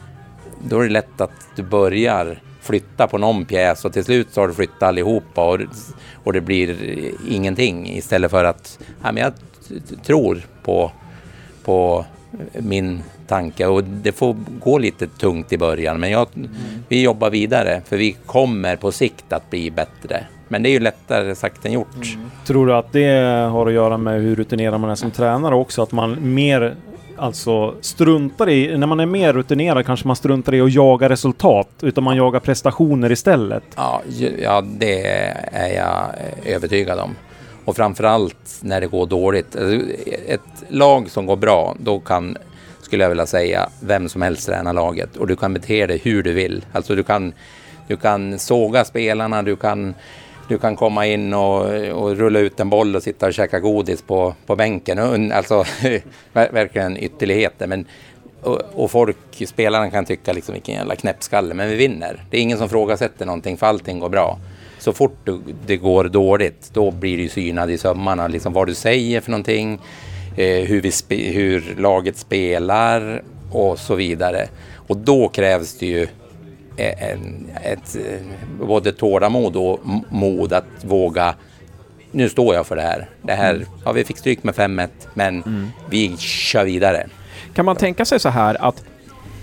då är det lätt att du börjar flytta på någon pjäs och till slut så har du flyttat allihopa och, och det blir ingenting istället för att ja, men jag tror på, på min tanke och det får gå lite tungt i början men jag, vi jobbar vidare för vi kommer på sikt att bli bättre. Men det är ju lättare sagt än gjort. Mm.
Tror du att det har att göra med hur rutinerad man är som tränare också? Att man mer Alltså struntar i, när man är mer rutinerad kanske man struntar i att jaga resultat utan man jagar prestationer istället.
Ja, ja, det är jag eh, övertygad om. Och framförallt när det går dåligt. Alltså, ett lag som går bra, då kan, skulle jag vilja säga, vem som helst träna laget. Och du kan bete dig hur du vill. Alltså du kan, du kan såga spelarna, du kan, du kan komma in och, och rulla ut en boll och sitta och käka godis på, på bänken. Alltså, [laughs] verkligen ytterligheter. Men och, och folk, spelarna kan tycka liksom vilken jävla knäppskalle, men vi vinner. Det är ingen som frågasätter någonting för allting går bra. Så fort du, det går dåligt, då blir du synad i sömmarna. Liksom vad du säger för någonting, eh, hur, vi spe, hur laget spelar och så vidare. Och då krävs det ju en, ett, eh, både tålamod och mod att våga nu står jag för det här. Det här ja, vi fick stryk med 5-1, men vi kör vidare.
Kan man tänka sig så här att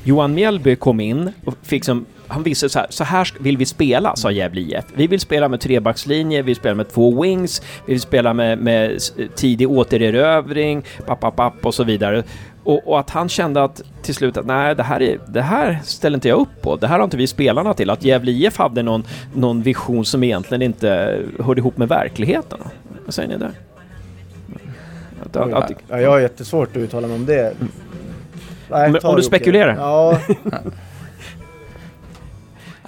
Johan Mjällby kom in och fick som han visste så här, så här vill vi spela, sa Gävle IF. Vi vill spela med trebackslinje, vi vill spela med två wings, vi vill spela med, med tidig återerövring, papp, papp, papp och så vidare. Och, och att han kände att till slut att nej, det här, är, det här ställer inte jag upp på. Det här har inte vi spelarna till. Att Gävle IF hade någon, någon vision som egentligen inte hörde ihop med verkligheten. Vad säger ni där? Att, att, att,
Ja, jag har jättesvårt att uttala mig om det. Nej,
Mm. Men
ta
om du spekulerar?
Ja, [laughs]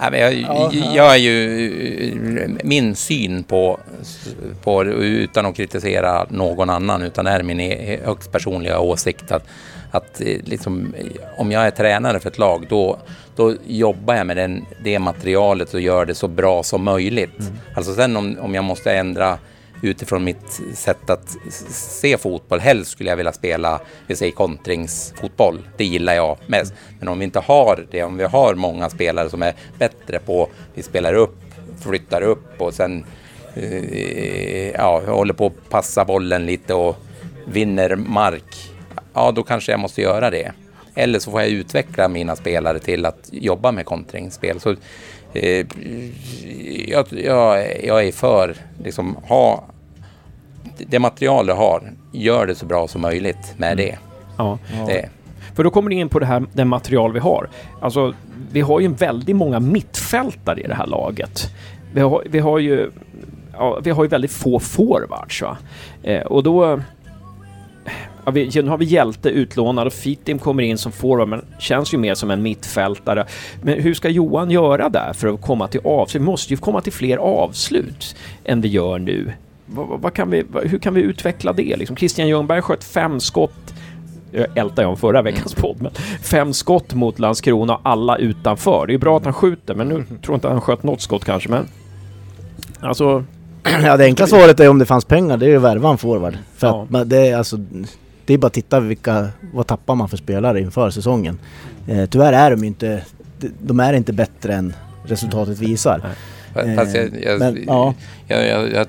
Nej, men jag,
Ja, ja.
jag är ju... Min syn på, på, utan att kritisera någon annan, utan det är min e- högst personliga åsikt att, att eh, liksom, om jag är tränare för ett lag, då, då jobbar jag med den, det materialet och gör det så bra som möjligt. Alltså sen om, om jag måste ändra utifrån mitt sätt att se fotboll. Helst skulle jag vilja spela, vi säger kontringsfotboll. Det gillar jag mest. Men om vi inte har det, om vi har många spelare som är bättre på, vi spelar upp, flyttar upp och sen eh, ja, håller på att passa bollen lite och vinner mark. Ja, då kanske jag måste göra det. Eller så får jag utveckla mina spelare till att jobba med kontringsspel. Så, eh, jag, jag, jag är för, liksom, ha det material du har, gör det så bra som möjligt med det.
Ja.
det.
För då kommer ni in på det här, det material vi har. Alltså, vi har ju väldigt många mittfältare i det här laget. Vi har, vi har ju ja, vi har ju väldigt få forwards. Va? Eh, och då... Ja, vi, nu har vi Hjälte utlånad och Fitim kommer in som forward men känns ju mer som en mittfältare. Men hur ska Johan göra där för att komma till avslut? Vi måste ju komma till fler avslut än vi gör nu. Vad, vad kan vi, hur kan vi utveckla det? Liksom Christian Ljungberg sköt fem skott jag ältade om förra veckans podd, men fem skott mot Landskrona, alla utanför. Det är bra att han skjuter, men nu tror jag inte han sköt något skott kanske, men... Alltså... [clears throat]
Ja, det enkla svaret är om det fanns pengar, det är ju att värva en forward. För ja. att det är alltså... Det är bara att titta vilka... Vad tappar man för spelare inför säsongen? Eh, tyvärr är de inte... De är inte bättre än resultatet visar.
Fast jag, jag, men, ja. jag, jag, jag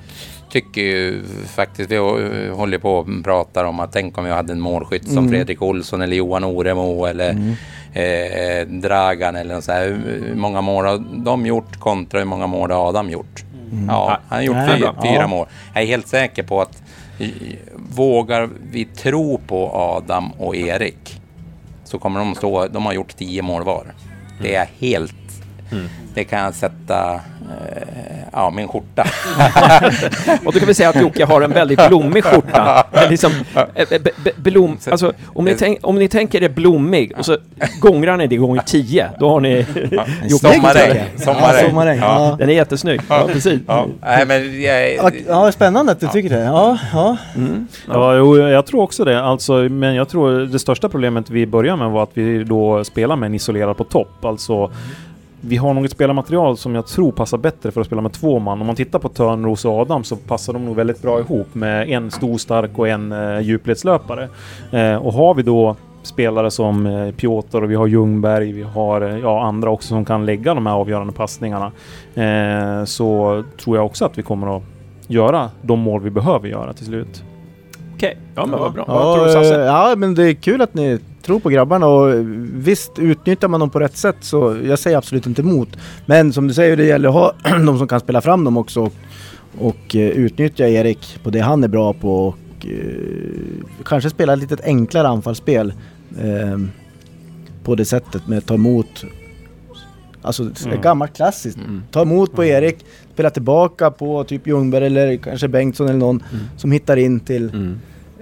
tycker ju faktiskt, vi håller på och pratar om att tänk om jag hade en målskytt som mm. Fredrik Olsson eller Johan Oremo eller mm. eh, Dragan eller så här. Hur många mål har de gjort kontra hur många mål har Adam gjort? Mm. Ja, han har gjort Nej, fyra, fyra ja. mål. Jag är helt säker på att vågar vi tro på Adam och Erik så kommer de stå, de har gjort tio mål var. Det är helt Mm. Det kan jag sätta eh, ja, min skjorta. [laughs]
och då kan vi säga att Jocke har en väldigt blommig skjorta. liksom, eh, be, blom, alltså, om, ni tänk, om ni tänker er blommig och så gångrar ni det gånger tio, då har ni [laughs]
Sommarregn. Sommarregn.
Ja, ja. Den är jättesnygg. Ja, precis.
Ja. Nej, men jag, ja, spännande att du tycker det. Ja, ja.
Mm. ja jo, jag tror också det. Alltså, men jag tror det största problemet vi började med var att vi då spelar med en isolerad på topp. Alltså vi har något spelarmaterial som jag tror passar bättre för att spela med två man. Om man tittar på Törnros och Adam så passar de nog väldigt bra ihop med en stor, stark och en eh, djupledslöpare. Eh, och har vi då spelare som eh, Piotr och vi har Ljungberg, vi har eh, ja, andra också som kan lägga de här avgörande passningarna. Eh, så tror jag också att vi kommer att göra de mål vi behöver göra till slut.
Okej, okay. ja men vad bra.
Ja, vad tror du Sasse? Ja men det är kul att ni tror på grabbarna och visst utnyttjar man dem på rätt sätt så jag säger absolut inte emot. Men som du säger, det gäller att ha [clears throat] de som kan spela fram dem också och, och uh, utnyttja Erik på det han är bra på och uh, kanske spela ett lite enklare anfallsspel uh, på det sättet med att ta emot Alltså mm. gammalt klassiskt. Mm. Ta emot på Erik, spela tillbaka på typ Ljungberg eller kanske Bengtsson eller någon mm. som hittar in till mm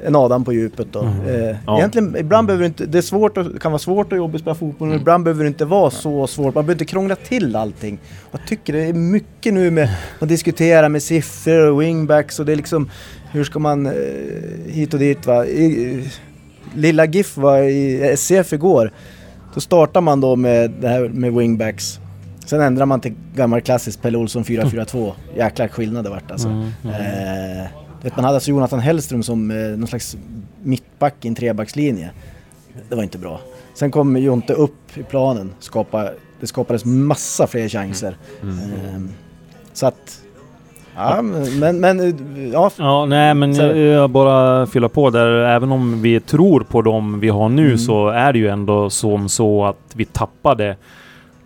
en Adam på djupet då. Mm. Eh, ja. Egentligen, ibland behöver det inte, det är svårt och, kan vara svårt och jobbigt att spela fotboll, men mm. ibland behöver det inte vara så svårt. Man behöver inte krångla till allting. Jag tycker det är mycket nu med att diskutera med siffror och wingbacks och det är liksom, hur ska man eh, hit och dit va. I, lilla GIF var i SCF igår. Då startar man då med det här med wingbacks. Sen ändrar man till gammal klassisk Pelle Olsson 4-4-2. Jäkla skillnad det vart alltså. Mm, mm. Eh, Vet, man hade alltså Jonathan Hellström som eh, någon slags mittback i en trebackslinje. Det var inte bra. Sen kom Jonte upp i planen, skapa, det skapades massa fler chanser. Mm. Mm. så att... Ja, men, men ja.
Ja, nej men så. jag bara fylla på där. Även om vi tror på dem vi har nu mm. så är det ju ändå som så att vi tappade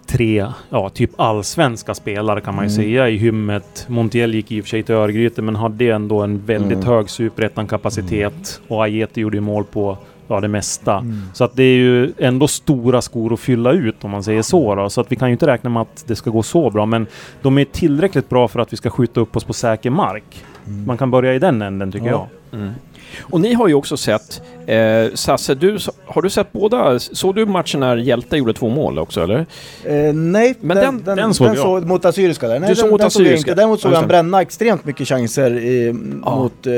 tre, ja, typ allsvenska spelare kan man ju mm. säga i hymmet. Montiel gick i och för sig till Örgryte men hade ändå en väldigt mm. hög superettan-kapacitet. Mm. Och Ajeti gjorde ju mål på ja, det mesta. Mm. Så att det är ju ändå stora skor att fylla ut om man säger så. Då. Så att vi kan ju inte räkna med att det ska gå så bra. Men de är tillräckligt bra för att vi ska skjuta upp oss på säker mark. Mm. Man kan börja i den änden tycker ja. jag. Mm.
Och ni har ju också sett, eh, Sasse, du, har du sett båda? Såg du matchen när Hjälte gjorde två mål också eller?
Eh, nej,
Men den, den, den såg
den
jag.
Såg, mot Assyriska där. Nej,
du såg mot Assyriska?
Däremot såg han bränna extremt mycket chanser i, ja. mot eh,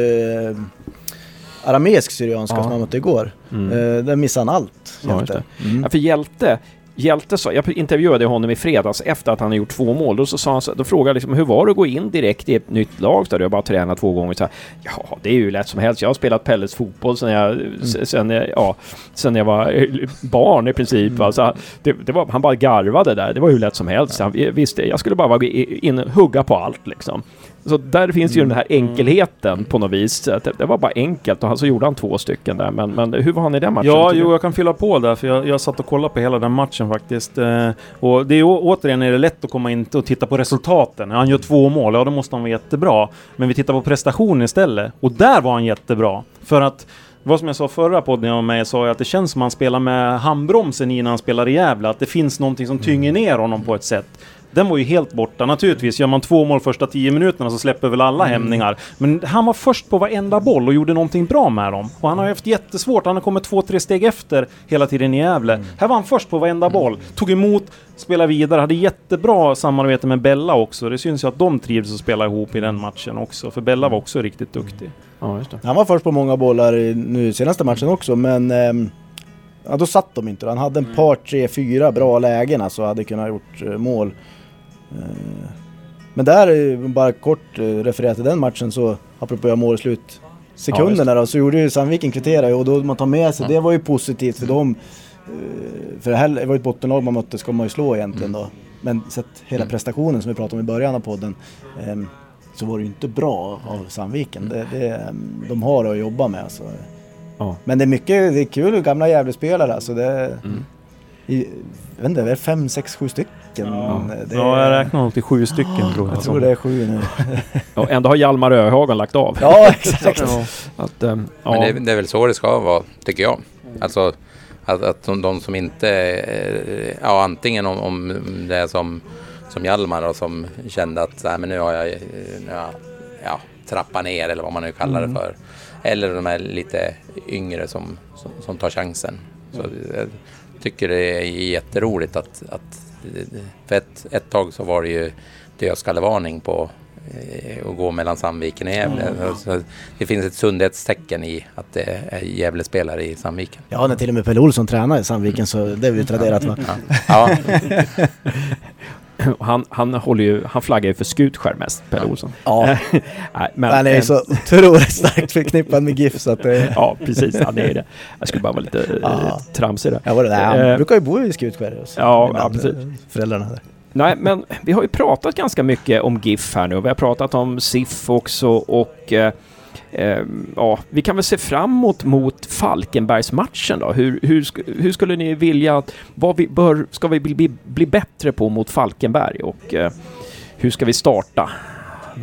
arameisk syrianska ja. som han mötte igår. Mm. Eh, där missade han allt,
Hjälte. Ja, mm. ja, för Hjälte, Hjälte sa, jag intervjuade honom i fredags efter att han har gjort två mål. Då, så sa han, så- då frågade jag liksom, hur var det att gå in direkt i ett nytt lag? Där, jag har bara tränat två gånger. Så här, ja, det är ju lätt som helst. Jag har spelat Pelles fotboll sen jag, s- sen, ja, sen jag var [laughs] barn i princip. va. Så det, det var, han bara garvade där. Det var hur lätt som helst. Han visste, jag skulle bara vara in och hugga på allt liksom. Så där finns ju den här enkelheten på något vis. Det, det var bara enkelt och han, så gjorde han två stycken där. Men, men hur var han i den matchen?
Ja, jo, jag kan fylla på där för jag, jag satt och kollade på hela den matchen faktiskt. Eh, och det är återigen är det lätt att komma in och titta på resultaten. Han gör två mål, ja då måste han vara jättebra. Men vi tittar på prestationen istället. Och där var han jättebra. För att vad som jag sa förra podden jag var med sa jag att det känns som att han spelar med handbromsen i när han spelar i Gävle. Att det finns någonting som tynger ner honom på ett sätt. Den var ju helt borta. Naturligtvis, gör man två mål första tio minuterna så släpper väl alla hämningar. Men han var först på varenda boll och gjorde någonting bra med dem. Och han har ju haft jättesvårt. Han har kommit två, tre steg efter hela tiden i Gävle. Här var han först på varenda boll. Tog emot, spelade vidare. Hade jättebra samarbete med Bella också. Det syns ju att de trivs att spela ihop i den matchen också. För Bella var också riktigt duktig.
Ja, just det.
Han var först på många bollar i nu senaste matchen också men ehm, ja, då satt de inte. Han hade en par, tre, fyra bra lägen alltså hade kunnat gjort eh, mål. Eh, men där, eh, bara kort eh, referera till den matchen så apropå göra mål i slut sekunderna då, så gjorde ju Sandviken kvittera och då man tar med sig, det var ju positivt för dem. För det här var ju ett bottenlag man mötte, ska man ju slå egentligen då. Men sett hela prestationen som vi pratade om i början av podden ehm, så var det ju inte bra av Sandviken. Det, det, ehm, de har att jobba med alltså.
Ja.
Men det är mycket, det är kul gamla Gävlespelare alltså. Det,
Mm.
I, jag vet inte, det är fem, sex, sju stycken. Det,
Ja, jag räknar nog till sju stycken tror jag.
jag tror det är sju nu. [laughs]
Och ändå har Hjalmar Öhagen lagt av.
Ja, exakt.
Ja.
Att, ehm, ja.
Men det, är- det är väl så det ska vara, tycker jag. Alltså att, att de, de som inte... eh, Ja, antingen om, om det är som, som Hjalmar och som kände att nej, men nu har jag, eh, nu har jag ja, trappat ner eller vad man nu kallar det för. Eller de är lite yngre som, som, som tar chansen. Så jag tycker det är jätteroligt att, att för ett, ett tag så var det ju dödskallevarning på eh, att gå mellan Sandviken och Gävle. Så det finns ett sundhetstecken i att det är Gävlespelare i Sandviken.
Ja, när till och med Pelle Olsson tränar i Sandviken så det är ju traderat va?
Ja, [laughs]
han, han, håller ju, han flaggar ju för Skutskär mest, Pelle Olsson.
Ja, [laughs]
Nej, men,
han är ju så otroligt starkt förknippad med GIF så att det... [laughs]
Ja, precis. Han är det. Jag skulle bara vara lite
Ja.
ja. tramsig där.
Ja, var det där. Han
Eh,
brukar ju bo i Skutskär.
Ja, ja, precis.
eh, Föräldrarna där.
Nej, men vi har ju pratat ganska mycket om GIF här nu. Vi har pratat om SIF också och eh, eh, Ehm, ja, vi kan väl se framåt mot Falkenbergsmatchen då. Hur, hur, hur skulle ni vilja att, vad vi bör, ska vi bli, bli, bli bättre på mot Falkenberg och eh, hur ska vi starta?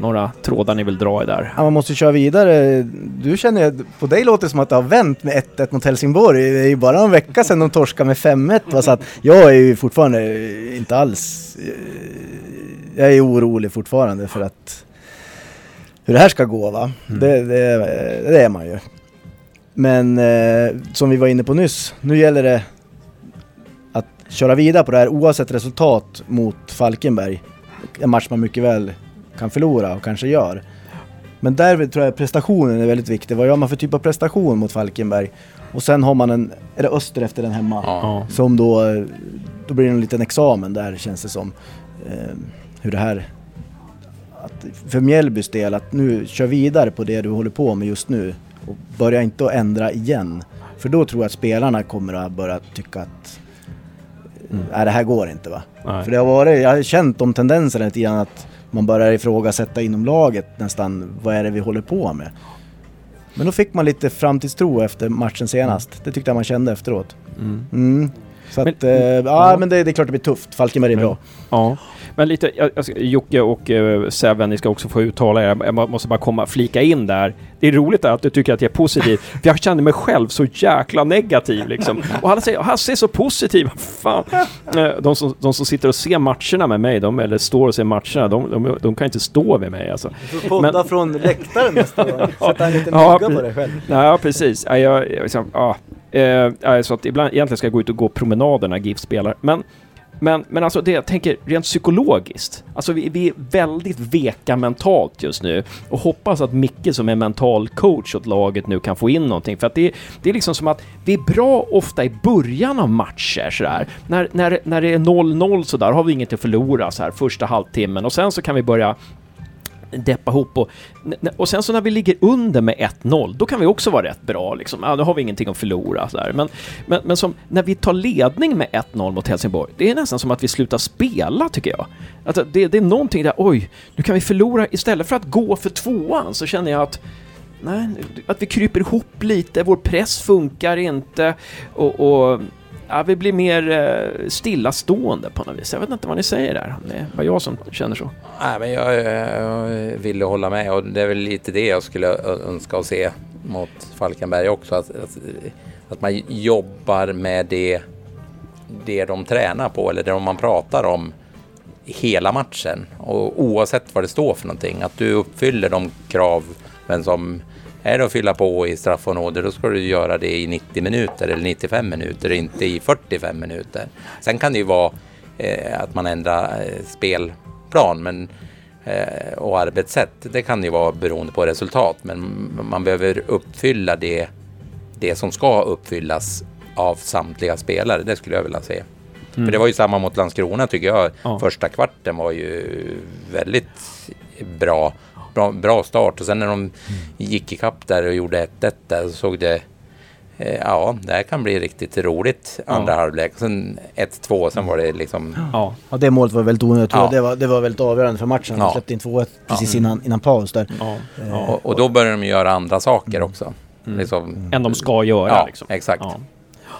Några trådar ni vill dra i där?
Ja, man måste köra vidare. Du känner, ju- på dig låter det som att det har vänt med 1-1 mot Helsingborg. Det är ju bara en vecka sedan de torskade med 5-1. Så att jag är ju fortfarande inte alls... Eh, jag är orolig fortfarande för att... Hur det här ska gå va. Det, det, det är man ju. Men eh, som vi var inne på nyss, nu gäller det att köra vidare på det här oavsett resultat mot Falkenberg. En match man mycket väl kan förlora och kanske gör. Men där tror jag prestationen är väldigt viktig. Vad gör man för typ av prestation mot Falkenberg? Och sen har man en, är det Öster efter den hemma?
ja.
Som då, då blir det en liten examen där känns det som. Eh, hur det här, att för Mjällbys del, att nu kör vidare på det du håller på med just nu. Och börja inte att ändra igen. För då tror jag att spelarna kommer att börja tycka att
Mm.
nej det här går inte va.
Nej.
För det har varit, jag har känt de tendenserna lite grann att man börjar ifrågasätta inom laget nästan, vad är det vi håller på med? Men då fick man lite framtidstro efter matchen senast. Det tyckte jag man kände efteråt.
Mm.
Mm. Så
Men-
att, ja,
ja.
men det, det är klart det blir tufft. Falkenberg är bra.
Ja, men lite, jag, jag, Jocke och uh, Seven, ni ska också få uttala er. Jag må- måste bara komma, flika in där. Det är roligt att du tycker att jag är positiv, [laughs] för jag kände mig själv så jäkla negativ liksom. Och alla säger Hasse är så positiv, fan. Eh, De som, de som sitter och ser matcherna med mig, de, eller står och ser matcherna, de, de, de kan inte stå vid mig alltså.
Du får podda
Men-
från läktaren [laughs] nästa gång. Sätta en liten
Ja,
på dig själv.
Nej, ja, precis. Ja, jag, liksom, ja. Eh, så att ibland, egentligen ska jag gå ut och gå promenader när GIF spelar. Men, men, men alltså det jag tänker rent psykologiskt. Alltså vi, vi är väldigt veka mentalt just nu och hoppas att Micke som är mental coach åt laget nu kan få in någonting. För att det, det är liksom som att vi är bra ofta i början av matcher sådär. När, när, när det är 0-0 sådär har vi inget att förlora så här första halvtimmen och sen så kan vi börja deppa ihop och, och sen så när vi ligger under med 1-0, då kan vi också vara rätt bra liksom. Ja, då har vi ingenting att förlora så där. Men, men, men som när vi tar ledning med 1-0 mot Helsingborg, det är nästan som att vi slutar spela tycker jag. Alltså, det, det är någonting där, oj, nu kan vi förlora istället för att gå för tvåan så känner jag att Nej, att vi kryper ihop lite, vår press funkar inte och, och ja, vi blir mer eh, stillastående på något vis. Jag vet inte vad ni säger där, det är bara jag som känner så.
Nej, men jag, eh, jag vill hålla med och det är väl lite det jag skulle önska att se mot Falkenberg också. Att, att, att man jobbar med det, det de tränar på eller det man pratar om hela matchen. Och oavsett vad det står för någonting. Att du uppfyller de kraven som är det att fylla på i straffområdet då ska du göra det i 90 minuter eller 95 minuter, inte i 45 minuter. Sen kan det ju vara eh, att man ändrar eh, spelplan men, eh, och arbetssätt. Det kan ju vara beroende på resultat men man behöver uppfylla det, det som ska uppfyllas av samtliga spelare. Det skulle jag vilja se. Mm. För det var ju samma mot Landskrona tycker jag. Ja. Första kvarten var ju väldigt bra bra, bra start och sen när de mm. gick ikapp där och gjorde 1-1 där så såg det eh, Ja, det här kan bli riktigt roligt andra ja. halvlek. Sen 1-2, sen var det liksom...
Ja, ja det målet var väldigt onödigt. Ja. Det, var, det var väldigt avgörande för matchen. Ja. De släppte in 2-1 precis innan, innan paus där. Ja.
Eh, och, och, då börjar de göra andra saker mm. också.
Mm. Liksom. Än de ska göra.
Ja,
liksom.
exakt.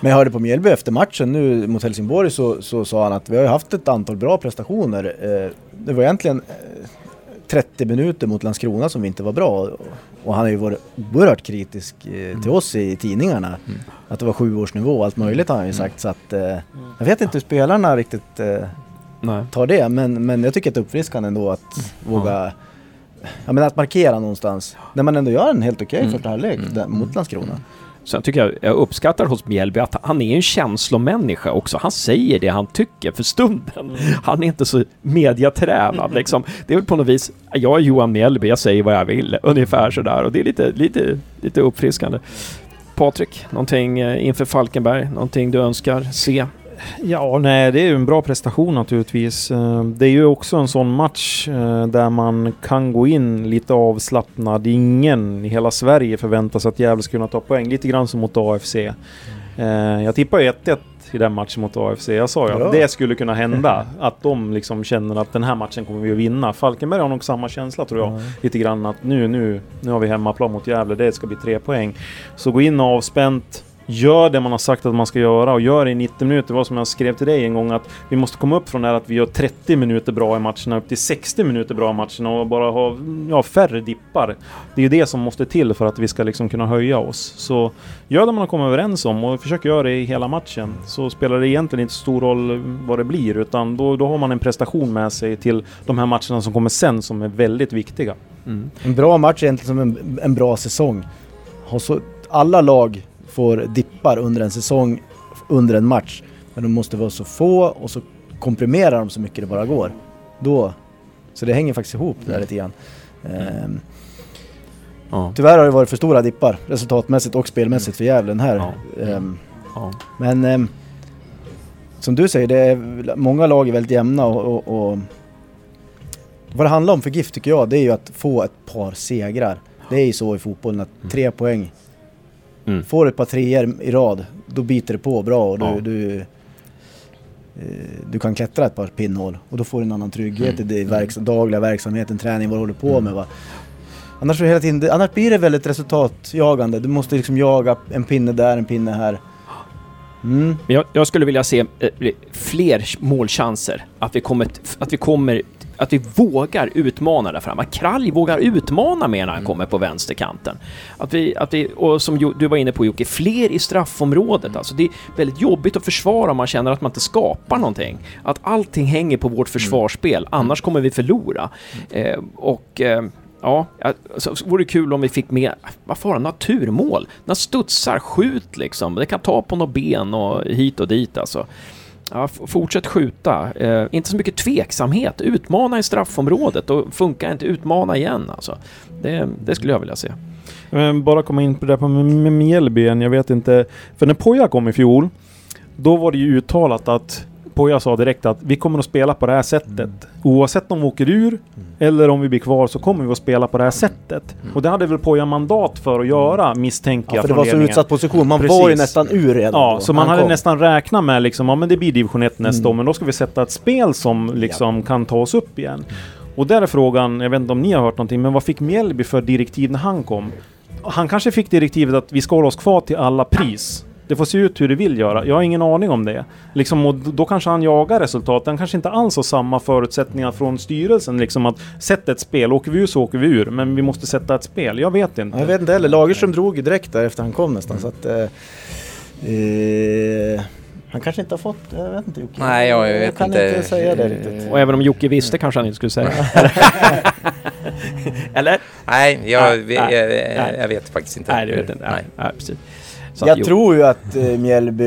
Men jag hörde på Mjällby efter matchen nu mot Helsingborg så, så sa han att vi har ju haft ett antal bra prestationer. Eh, det var egentligen 30 minuter mot Landskrona som inte var bra. Och han har ju varit oerhört kritisk eh, till mm. oss i tidningarna. Mm. Att det var sjuårsnivå och allt möjligt har han ju mm. sagt. Så att, eh, jag vet inte hur spelarna riktigt eh, tar det. Men, men jag tycker att det är uppfriskande ändå att mm. våga Ja men att markera någonstans. När man ändå gör en helt okej okay mm. första halvlek mm. mot Landskrona.
Sen tycker jag, jag uppskattar hos Mjällby att han är en känslomänniska också. Han säger det han tycker för stunden. Mm. Han är inte så mediatränad mm. liksom. Det är väl på något vis, jag är Johan Mjällby, jag säger vad jag vill, ungefär sådär. Och det är lite, lite, lite uppfriskande. Patrik, någonting eh, inför Falkenberg? Någonting du önskar se?
Ja, nej, det är ju en bra prestation naturligtvis. Eh, det är ju också en sån match eh, där man kan gå in lite avslappnad. Ingen i hela Sverige förväntar sig att Gävle ska kunna ta poäng. Lite grann som mot AFC. Mm. Jag tippar ju 1-1 i den matchen mot AFC. Jag sa ju att det skulle kunna hända. [laughs] Att de liksom känner att den här matchen kommer vi att vinna. Falkenberg har nog samma känsla tror jag. Mm. Lite grann att nu, nu, nu har vi hemmaplan mot Gävle. Det ska bli tre poäng. Så gå in avspänt Gör det man har sagt att man ska göra och gör det i 90 minuter. Det var som jag skrev till dig en gång att vi måste komma upp från det här att vi gör 30 minuter bra i matcherna upp till 60 minuter bra i matcherna och bara ha ja, färre dippar. Det är ju det som måste till för att vi ska liksom kunna höja oss. Så gör det man har kommit överens om och försök göra det i hela matchen. Så spelar det egentligen inte stor roll vad det blir utan då, då har man en prestation med sig till de här matcherna som kommer sen som är väldigt viktiga.
Mm. En bra match är egentligen som en, en bra säsong. Har så, alla lag får dippar under en säsong, under en match. Men de måste vara så få och så komprimerar de så mycket det bara går. Då, så det hänger faktiskt ihop där lite grann. Ehm, ja. Tyvärr har det varit för stora dippar resultatmässigt och spelmässigt för Gävlen här. Ja. Ehm, ja. Men ehm, som du säger, det är, många lag är väldigt jämna och, och, och vad det handlar om för GIF tycker jag, det är ju att få ett par segrar. Det är ju så i fotbollen att mm. tre poäng Mm. Får ett par treor i rad, då biter det på bra och du, ja. du, eh, du kan klättra ett par pinnhål och då får du en annan trygghet mm. i din verks dagliga verksamheten, träning, vad du håller på mm. med. Va? Annars, hela tiden, annars blir det väldigt resultatjagande. Du måste liksom jaga en pinne där, en pinne här.
Mm. Jag, jag, skulle vilja se eh, fler målchanser. Att vi, kommer, att vi kommer att vi vågar utmana där framme. Att Kralj vågar utmana mer när han mm. kommer på vänsterkanten. Att vi, att vi, och som du var inne på Jocke, fler i straffområdet. Mm. Alltså det är väldigt jobbigt att försvara om man känner att man inte skapar någonting. Att allting hänger på vårt mm. försvarsspel, annars kommer vi förlora. Eh, och... Eh, Ja, alltså, så vore det kul om vi fick med, vad får naturmål? När studsar, skjut liksom. Det kan ta på något ben och hit och dit alltså. Ja, fortsätt skjuta. Eh, inte så mycket tveksamhet. Utmana i straffområdet och funkar inte, utmana igen alltså. Det, det skulle jag vilja se.
Men bara komma in på det där med, med Mjällby igen. Jag vet inte. För när Poja kom i fjol, då var det ju uttalat att Poja sa direkt att vi kommer att spela på det här sättet. Oavsett om vi åker ur eller om vi blir kvar så kommer vi att spela på det här sättet. Och det hade väl Poja mandat för att göra misstänker
Ja,
jag
för det var så utsatt position. Man
Precis.
var ju nästan ur redan
Ja,
då.
så man hade
kom.
nästan räknat med liksom, ja men det blir division 1 nästa
Mm.
år, men då ska vi sätta ett spel som liksom kan ta oss upp igen. Och där är frågan, jag vet inte om ni har hört någonting, men vad fick Mjällby för direktiv när han kom? Han kanske fick direktivet att vi ska hålla oss kvar till alla pris. Det får se ut hur det vill göra. Jag har ingen aning om det. Liksom, och då kanske han jagar resultat. Han kanske inte alls har samma förutsättningar från styrelsen. Liksom att sätta ett spel. Åker vi ur så åker vi ur. Men vi måste sätta ett spel. Jag vet inte.
Ja, Jag vet inte heller. Lagerström drog ju direkt där efter han kom nästan. Så att, eh, eh, han kanske inte har fått, jag vet inte Jocke.
Nej, jag vet
kan
inte.
inte säga det riktigt.
Och även om Jocke visste kanske han inte skulle säga. [laughs] Eller?
Nej, jag,
Nej,
jag,
nej.
jag vet faktiskt inte.
Nej, det vet jag inte. Nej, nej, precis. Så
Jag
att,
tror ju att eh, Mjällby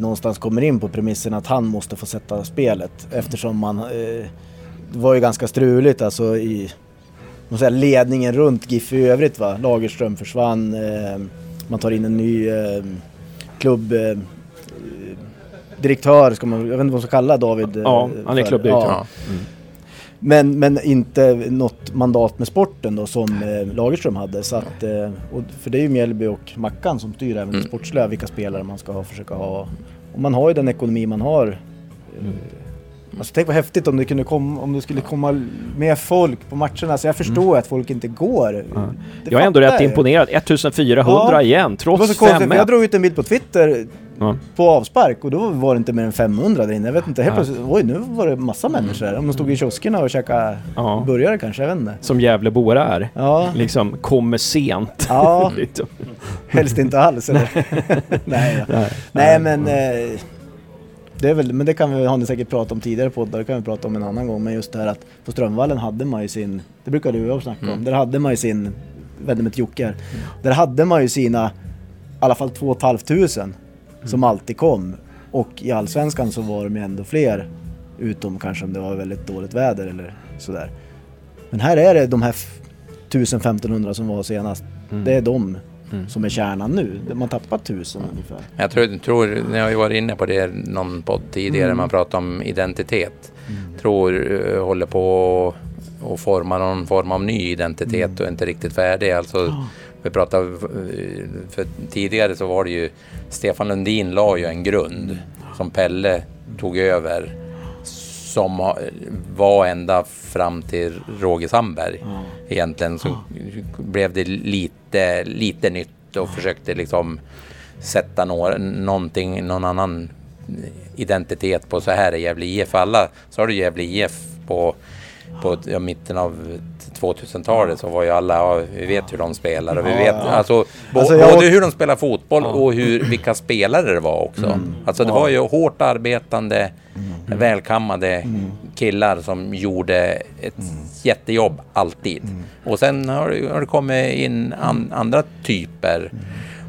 någonstans kommer in på premissen att han måste få sätta spelet eftersom man... Eh, det var ju ganska struligt alltså i säga, ledningen runt GIF i övrigt va. Lagerström försvann, eh, man tar in en ny eh, klubb... Eh, direktör, ska man, jag vet inte vad man ska kalla David. eh,
Ja, han är klubbdirektör.
Ja.
Men, men inte något mandat med sporten då som eh, Lagerström hade. Så att, eh, och, för det är ju Mjällby och Mackan som styr även det
Mm.
sportsliga, vilka spelare man ska ha, försöka ha. Och man har ju den ekonomi man har. Eh, Alltså tänk vad häftigt om det, kunde komma, om det skulle komma mer folk på matcherna. Så jag förstår att folk inte går. Det
Jag är ändå rätt
jag.
imponerad. 1400
Ja.
igen, trots
så konstigt, för
5
jag drog ut en bild på Twitter på avspark och då var det inte mer än 500 där inne. Jag vet inte, helt plötsligt, oj nu var det massa människor. Om de stod i kioskerna och käkade
Ja.
burgare kanske, jag vet inte.
Som Gävleboare är.
Ja,
Liksom kommer sent.
ja [laughs]
Liksom.
helst inte alls eller? [laughs] Nej.
Nej.
Nej men eh, det är väl, men det kan vi, har ni säkert pratat om tidigare poddar, det kan vi prata om en annan gång. Men just det här att på Strömvallen hade man ju sin, det brukar du och jag snacka om, där hade man ju sin, vände mig till Jocke här. Där hade man ju sina, i alla fall 2 500 som alltid kom. Och i Allsvenskan så var de ju ändå fler, utom kanske om det var väldigt dåligt väder eller sådär. Men här är det de här f- 1000-1500 som var senast, det är de
Mm.
som är kärnan nu. Man tappar 1000 ungefär.
Jag tror, tror, ni har ju varit inne på det någon podd tidigare,
Mm.
man pratar om identitet. Tror eh, håller på att forma någon form av ny identitet
Mm.
och inte riktigt färdig. Alltså, vi pratade, för tidigare så var det ju, Stefan Lundin la ju en grund som Pelle tog över som var ända fram till Roger Sandberg. Egentligen så blev det lite, lite nytt och försökte liksom sätta några, någonting, någon annan identitet på så här är Gävle IF. Alla, så har du Gävle IF på, på ja, mitten av 2000-talet så var ju alla, ja, vi vet hur de spelar och vi vet alltså,
Alltså,
både hur de spelar fotboll och hur, vilka spelare det var också. Alltså det var ju hårt arbetande, välkammade killar som gjorde ett jättejobb alltid. Och sen har, det- har det kommit in an, andra typer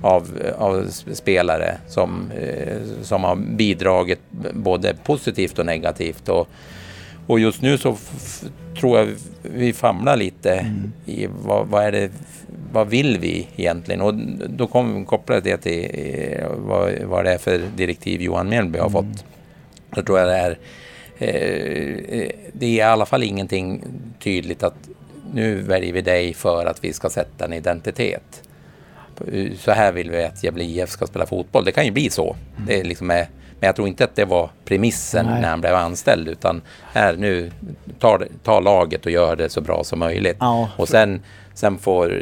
av, av spelare som, eh, som har bidragit både positivt och negativt. Och, och just nu så tror jag vi famlar lite i vad, vad är det vad vill vi egentligen? Och då kommer vi koppla det till eh, vad, vad det är för direktiv Johan Mjällby har fått. Då tror jag det är eh, det är i alla fall ingenting tydligt att nu väljer vi dig för att vi ska sätta en identitet. Så här vill vi att Gävle IF ska spela fotboll. Det kan ju bli så. Det är liksom är, men jag tror inte att det var premissen
Nej.
när han blev anställd. Utan här nu, ta, ta laget och gör det så bra som möjligt.
Ja.
Och sen, sen får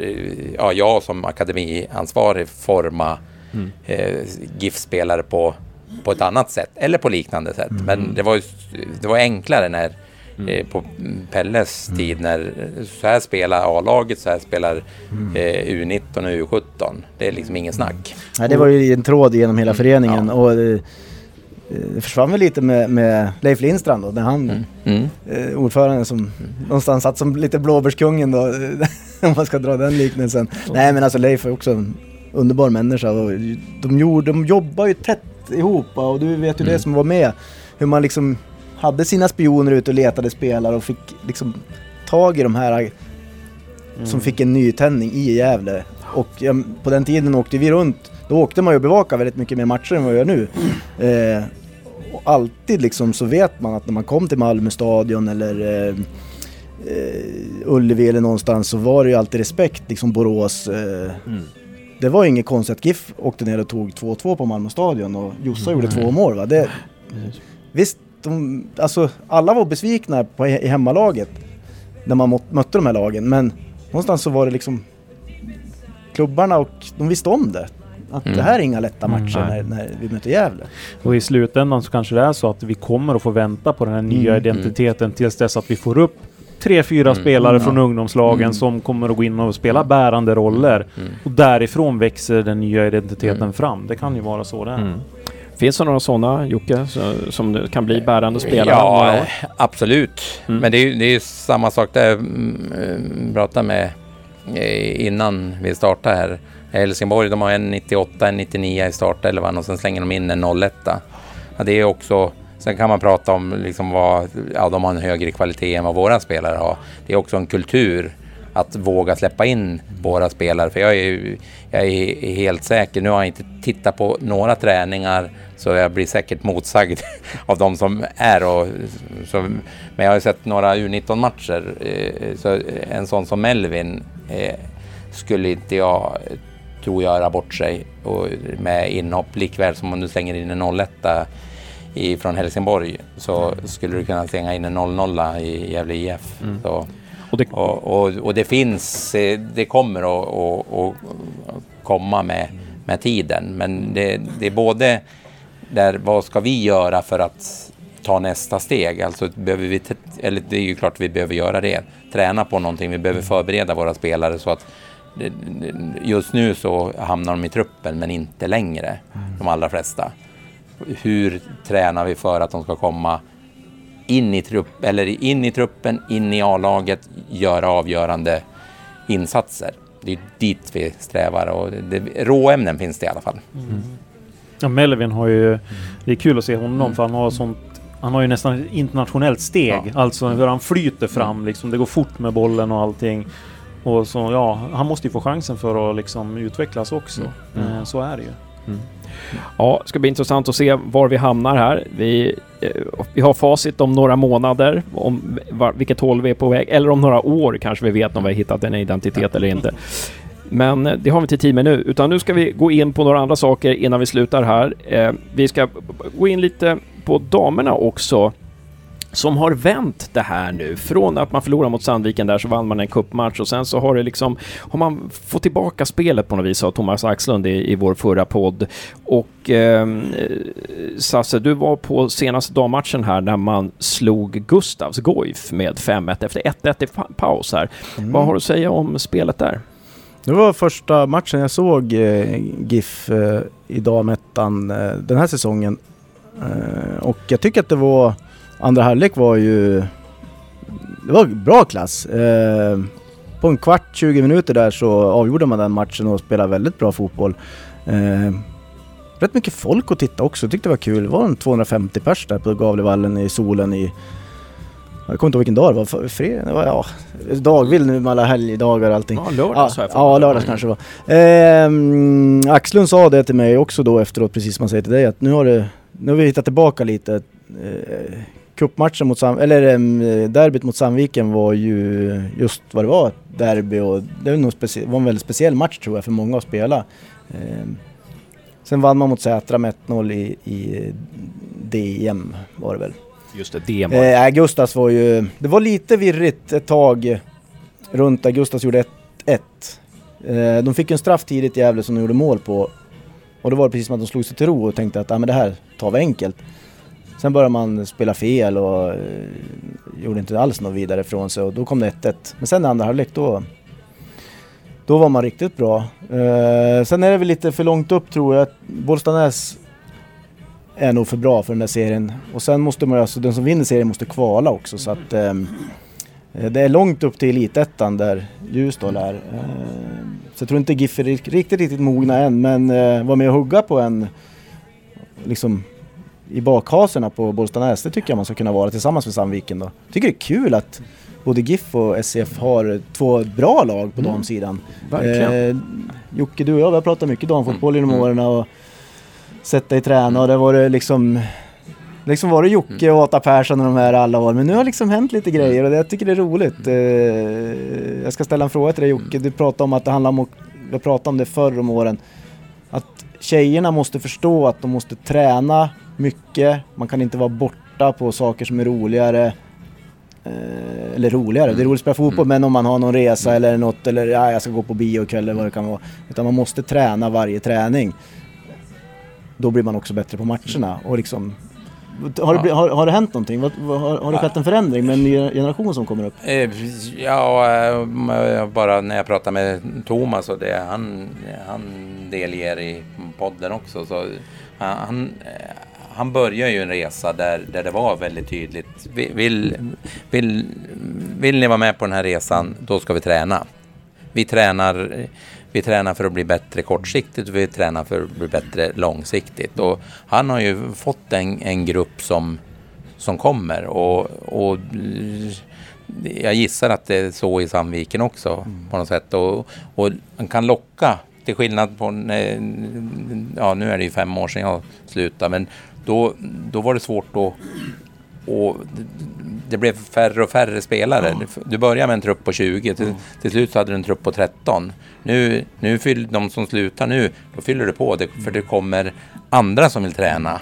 ja, jag som akademiansvarig forma eh, GIF-spelare på, på ett annat sätt. Eller på liknande sätt. Men det var, ju, det var enklare när eh, på Pelles tid när så här spelar A-laget, så här spelar eh, U19 och U17. Det är liksom ingen snack.
Nej, det var ju en tråd genom hela föreningen och eh, det försvann väl lite med, med Leif Lindstrand då, när han,
Mm.
eh, ordföranden som någonstans satt som lite blåbärskungen då, [laughs] om man ska dra den liknelsen. Nej men alltså Leif är också en underbar människa och de, gjorde, de jobbar ju tätt ihop och du vet ju det som var med hur man liksom hade sina spioner ute och letade spelare och fick liksom tag i de här
Mm.
som fick en nytändning i Gävle. Och ja, på den tiden åkte vi runt, då åkte man ju och bevakade väldigt mycket mer matcher än vad jag gör nu. Eh, och alltid liksom så vet man att när man kom till Malmö stadion eller eh, eh, Ullevi eller någonstans så var det ju alltid respekt, liksom Borås. Eh,
Mm.
det var inget konstigt att GIF åkte ner och tog 2-2 på Malmö stadion och Jossa gjorde två mål. Va? Det, visst, de, alltså, alla var besvikna på, i hemmalaget när man mot, mötte de här lagen, men någonstans så var det liksom klubbarna och de visste om det. Att
Mm.
det här är inga lätta
Mm,
matcher
nej.
när, när vi möter Gävle.
Och i slutändan så kanske det är så att vi kommer att få vänta på den här nya
Mm.
identiteten tills dess att vi får upp tre, fyra
Mm.
spelare
Mm.
från ungdomslagen
Mm.
som kommer att gå in och spela bärande roller.
Mm.
Och därifrån växer den nya identiteten
Mm.
fram. Det kan ju vara så det är.
Mm. Finns det några sådana, Jocke, som kan bli bärande spelare?
Ja, absolut.
Mm.
Men det är ju det är samma sak där. Mm, eh, pratade med eh, innan vi startade här. Eh, Helsingborg, de har en 98, en 99 i startelvan och sen slänger de in en 01. Ja, det är också... Sen kan man prata om liksom vad, ja, de har en högre kvalitet än vad våra spelare har. Det är också en kultur att våga släppa in våra spelare. För jag är, jag är helt säker, nu har jag inte tittat på några träningar så jag blir säkert motsagd [laughs] av de som är och så, Men jag har sett några U19-matcher. Eh, så en sån som Melvin eh, skulle inte jag tro göra bort sig och med inhopp likväl som om du slänger in en 01 i, från Helsingborg så skulle du kunna slänga in en 0-0 i Gävle IF.
Mm.
Så,
Och det,
och, och, och det finns, eh, det kommer att, komma med, med tiden. Men det, det är både där, vad ska vi göra för att ta nästa steg? Alltså behöver vi, eller det är ju klart vi behöver göra det. Träna på någonting, vi behöver förbereda våra spelare så att just nu så hamnar de i truppen men inte längre, de allra flesta. Hur tränar vi för att de ska komma in i, trupp, eller in i truppen, in i A-laget, göra avgörande insatser. Det är dit vi strävar och det, råämnen finns det i alla fall.
Ja, Melvin har ju... Det är kul att se honom för han har sånt... Han har ju nästan ett internationellt steg.
Ja.
Alltså hur han flyter fram liksom. Det går fort med bollen och allting. Och så, ja, han måste ju få chansen för att liksom utvecklas också.
Mm.
Eh, Så är det ju.
ja, det ska bli intressant att se var vi hamnar här. Vi, eh, vi har facit om några månader, om var, vilket håll vi är på väg. Eller om några år kanske vi vet om vi har hittat en identitet eller inte. Men eh, det har vi inte tid med nu, utan nu ska vi gå in på några andra saker innan vi slutar här. Vi ska gå in lite på damerna också, som har vänt det här nu. Från att man förlorade mot Sandviken där så vann man en kuppmatch och sen så har det liksom, har man fått tillbaka spelet på något vis, sa Thomas Axlund i, i vår förra podd. Och ehm, eh, Sasse, du var på senaste dammatchen här när man slog Gustavs Goif med 5-1 efter 1-1 i pa- paus här.
Mm.
Vad har du att säga om spelet där?
Det var första matchen jag såg eh, GIF eh, i damettan eh, den här säsongen. Eh, och jag tycker att det var, andra halvlek var ju, det var bra klass. Eh, på en kvart, 20 minuter där så avgjorde man den matchen och spelade väldigt bra fotboll. Eh, rätt mycket folk att titta också, tyckte det var kul. Det var en 250 pers där på Gavlevallen i solen i jag kommer inte ihåg vilken dag det var, fredag? Det var, ja, dagvill nu med alla helgdagar och allting.
Ja,
Ja,
lördags
ja
mig.
lördags kanske det var. Ehm, Axlund sa det till mig också då efteråt, precis som han säger till dig, att nu har, det, nu har vi hittat tillbaka lite. Uh, Cupmatchen mot Sam, eller um, derbyt mot Sandviken var ju just vad det var, ett derby och det var, nog var en väldigt speciell match tror jag för många att spela. Ehm, sen vann man mot Sätra med 1-0 i, i DM var det väl.
Just det, det
Eh, nej, Gustas var ju... Det var lite virrigt ett tag runt där Gustas gjorde 1-1. Eh, de fick en straff tidigt i Gävle som de gjorde mål på. Och då var det precis som att de slog sig till ro och tänkte att ah, men det här tar vi enkelt. Sen började man spela fel och eh, gjorde inte alls något vidare ifrån sig och då kom det 1-1. Men sen i andra halvlek då, då var man riktigt bra. Eh, sen är det väl lite för långt upp tror jag. Bollstanäs är nog för bra för den där serien. Och sen måste man alltså den som vinner serien måste kvala också så att eh, det är långt upp till elitettan där Ljusdal är. Eh, så jag tror inte GIF är riktigt, riktigt mogna än men eh, var med och hugga på en liksom i bakhaserna på Bollstanäs. Det tycker jag man ska kunna vara tillsammans med Sandviken då. Tycker det är kul att både GIF och SCF har två bra lag på
Mm.
damsidan. Eh, Jocke, du och jag vi har pratat mycket damfotboll genom
Mm.
åren och sett dig träna och det var det liksom Liksom var det Jocke
Mm.
och Åta Persson och de här alla år, men nu har liksom hänt lite grejer och det, jag tycker det är roligt. Eh, jag ska ställa en fråga till dig Jocke, du pratade om att det handlar om, har pratat om det förr om åren, att tjejerna måste förstå att de måste träna mycket, man kan inte vara borta på saker som är roligare. Eh, eller roligare, det är roligt att spela fotboll men om man har någon resa eller något eller ja, jag ska gå på bio ikväll eller vad det kan vara. Utan man måste träna varje träning. Då blir man också bättre på matcherna och liksom har det, bli- har, har det hänt någonting? Har, har det skett en förändring med en ny generation som kommer upp?
Eh, Ja, eh, bara när jag pratar med Thomas och det han, han delger i podden också. Så han, han börjar ju en resa där, där det var väldigt tydligt. Vi- Vill, vill, vill ni vara med på den här resan, då ska vi träna. Vi tränar, vi tränar för att bli bättre kortsiktigt och vi tränar för att bli bättre långsiktigt. Och han har ju fått en, en grupp som, som kommer och, och jag gissar att det är så i Sandviken också på något sätt. Och, och man kan locka, till skillnad på, när- ja nu är det ju fem år sedan jag slutade, men då, då var det svårt att och det blev färre och färre spelare. Du börjar med en trupp på 20, till, till slut så hade du en trupp på 13. Nu, nu fyller de som slutar nu, då fyller du på, det, för det kommer andra som vill träna.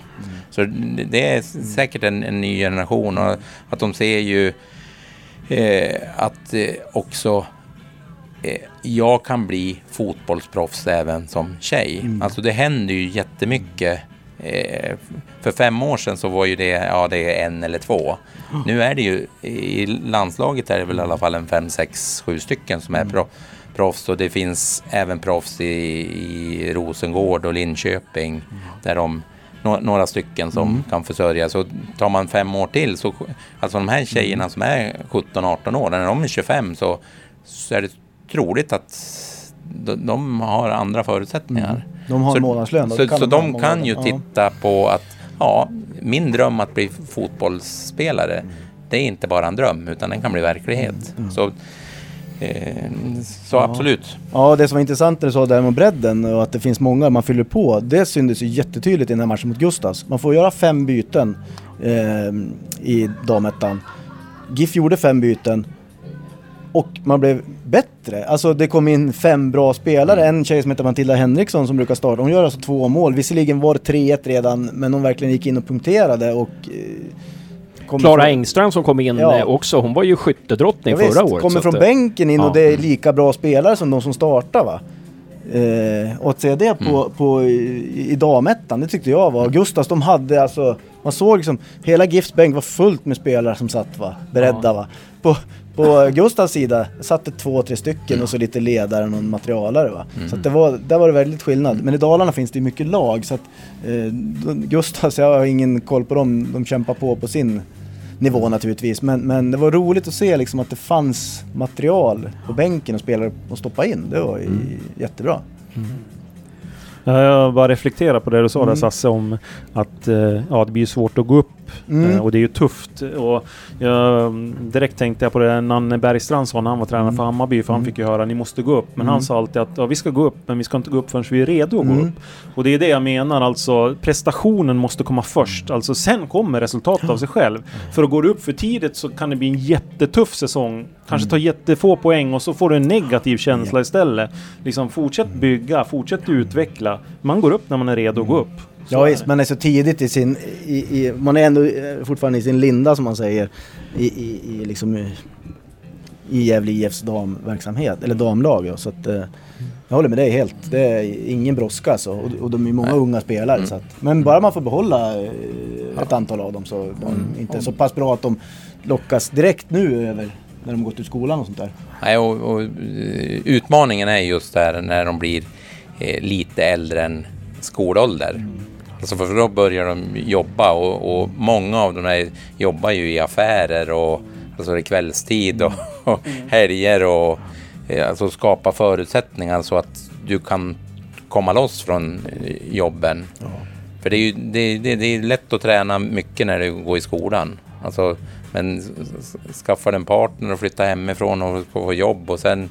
Så det- det är säkert en, en ny generation och att de ser ju eh, att eh, också eh, jag kan bli fotbollsproffs även som tjej. Alltså det händer ju jättemycket. Eh, för fem år sedan så var ju det, ja det är en eller två. Nu är det ju, i landslaget är det väl i alla fall en fem, sex, sju stycken som är pro, proffs och det finns även proffs i, i Rosengård och Linköping där de nå- några stycken som kan försörja. Så tar man fem år till så, alltså de här tjejerna som är 17-18 år, när de är 25 så, så är det troligt att de, de har andra förutsättningar.
De har en
Så-
månadslön. då
Så, så
de
kan ju titta på att, ja, min dröm att bli fotbollsspelare, det är inte bara en dröm, utan den kan bli verklighet.
Mm.
Så, eh, så absolut.
Ja, det som var intressant när du sa det här med bredden och att det finns många man fyller på. Det syntes ju jättetydligt i den här matchen mot Gustavs. Man får göra fem byten eh, i damettan. GIF gjorde fem byten och man blev bättre. Alltså det kom in fem bra spelare. En tjej som heter Matilda Henriksson som brukar starta. Hon gör alltså två mål. Visserligen var det 3-1 redan, men hon verkligen gick in och punkterade och... Eh,
Klara
från-
Engström som kom in
Ja.
eh, också, hon var ju skyttedrottning
Ja,
förra
visst,
året.
kommer från
att, eh,
bänken in
ja.
och det är lika bra spelare som de som startar va. Eh, och att se det på,
Mm.
på, i, i damettan, det tyckte jag var... Gustavs, de hade alltså... Man såg liksom, hela GIFs bänk var fullt med spelare som satt va, beredda va. På, på Gustavs sida satt det två, tre stycken och så lite ledare och någon materialare va. Så att det var, där var det väldigt skillnad. Men i Dalarna finns det mycket lag så att eh, Gustavs, jag har ingen koll på dem, de kämpar på på sin nivå naturligtvis. Men, men det var roligt att se liksom att det fanns material på bänken och spelare att stoppa in. Det var ju jättebra.
Ja, Jag bara reflekterar på det du sa där
Mm.
Sasse om att eh, ja, det blir svårt att gå upp
Mm.
eh, och det är ju tufft. Och jag, direkt tänkte jag på det Nanne Bergstrand sa när han var tränare för Hammarby för han fick ju höra ni måste gå upp. Men
Mm.
han sa alltid att ja, vi ska gå upp men vi ska inte gå upp förrän vi är redo att gå
Mm.
upp. Och det är det jag menar alltså. Prestationen måste komma först. Alltså sen kommer resultatet av sig själv. För att gå upp för tidigt så kan det bli en jättetuff säsong. Kanske
Mm.
ta jättefå poäng och så får du en negativ känsla istället. Liksom fortsätt bygga, fortsätt utveckla. Man går upp när man är redo att gå upp.
Ja visst,
det.
man är så tidigt i sin... I, i, man är ändå eh, fortfarande i sin linda som man säger. I, i, i liksom... i- I Gävle IFs damverksamhet, eller damlag ja, så att... eh, Jag håller med dig helt. Det är ingen brådska alltså. Och, och de är många unga spelare så att, Men bara man får behålla eh, ett antal av dem så de inte är så pass bra att de lockas direkt nu över när de gått ut skolan och sånt där.
Nej, och, och, eh, utmaningen är just där när de blir eh, lite äldre än skolålder. Alltså för då börjar de jobba och, och många av dem här jobbar ju i affärer och alltså i kvällstid och, och helger och eh, alltså skapa förutsättningar så att du kan komma loss från eh, jobben. För det är ju det, det, det är lätt att träna mycket när du går i skolan. Alltså, men skaffa en partner och flytta hemifrån och få jobb och sen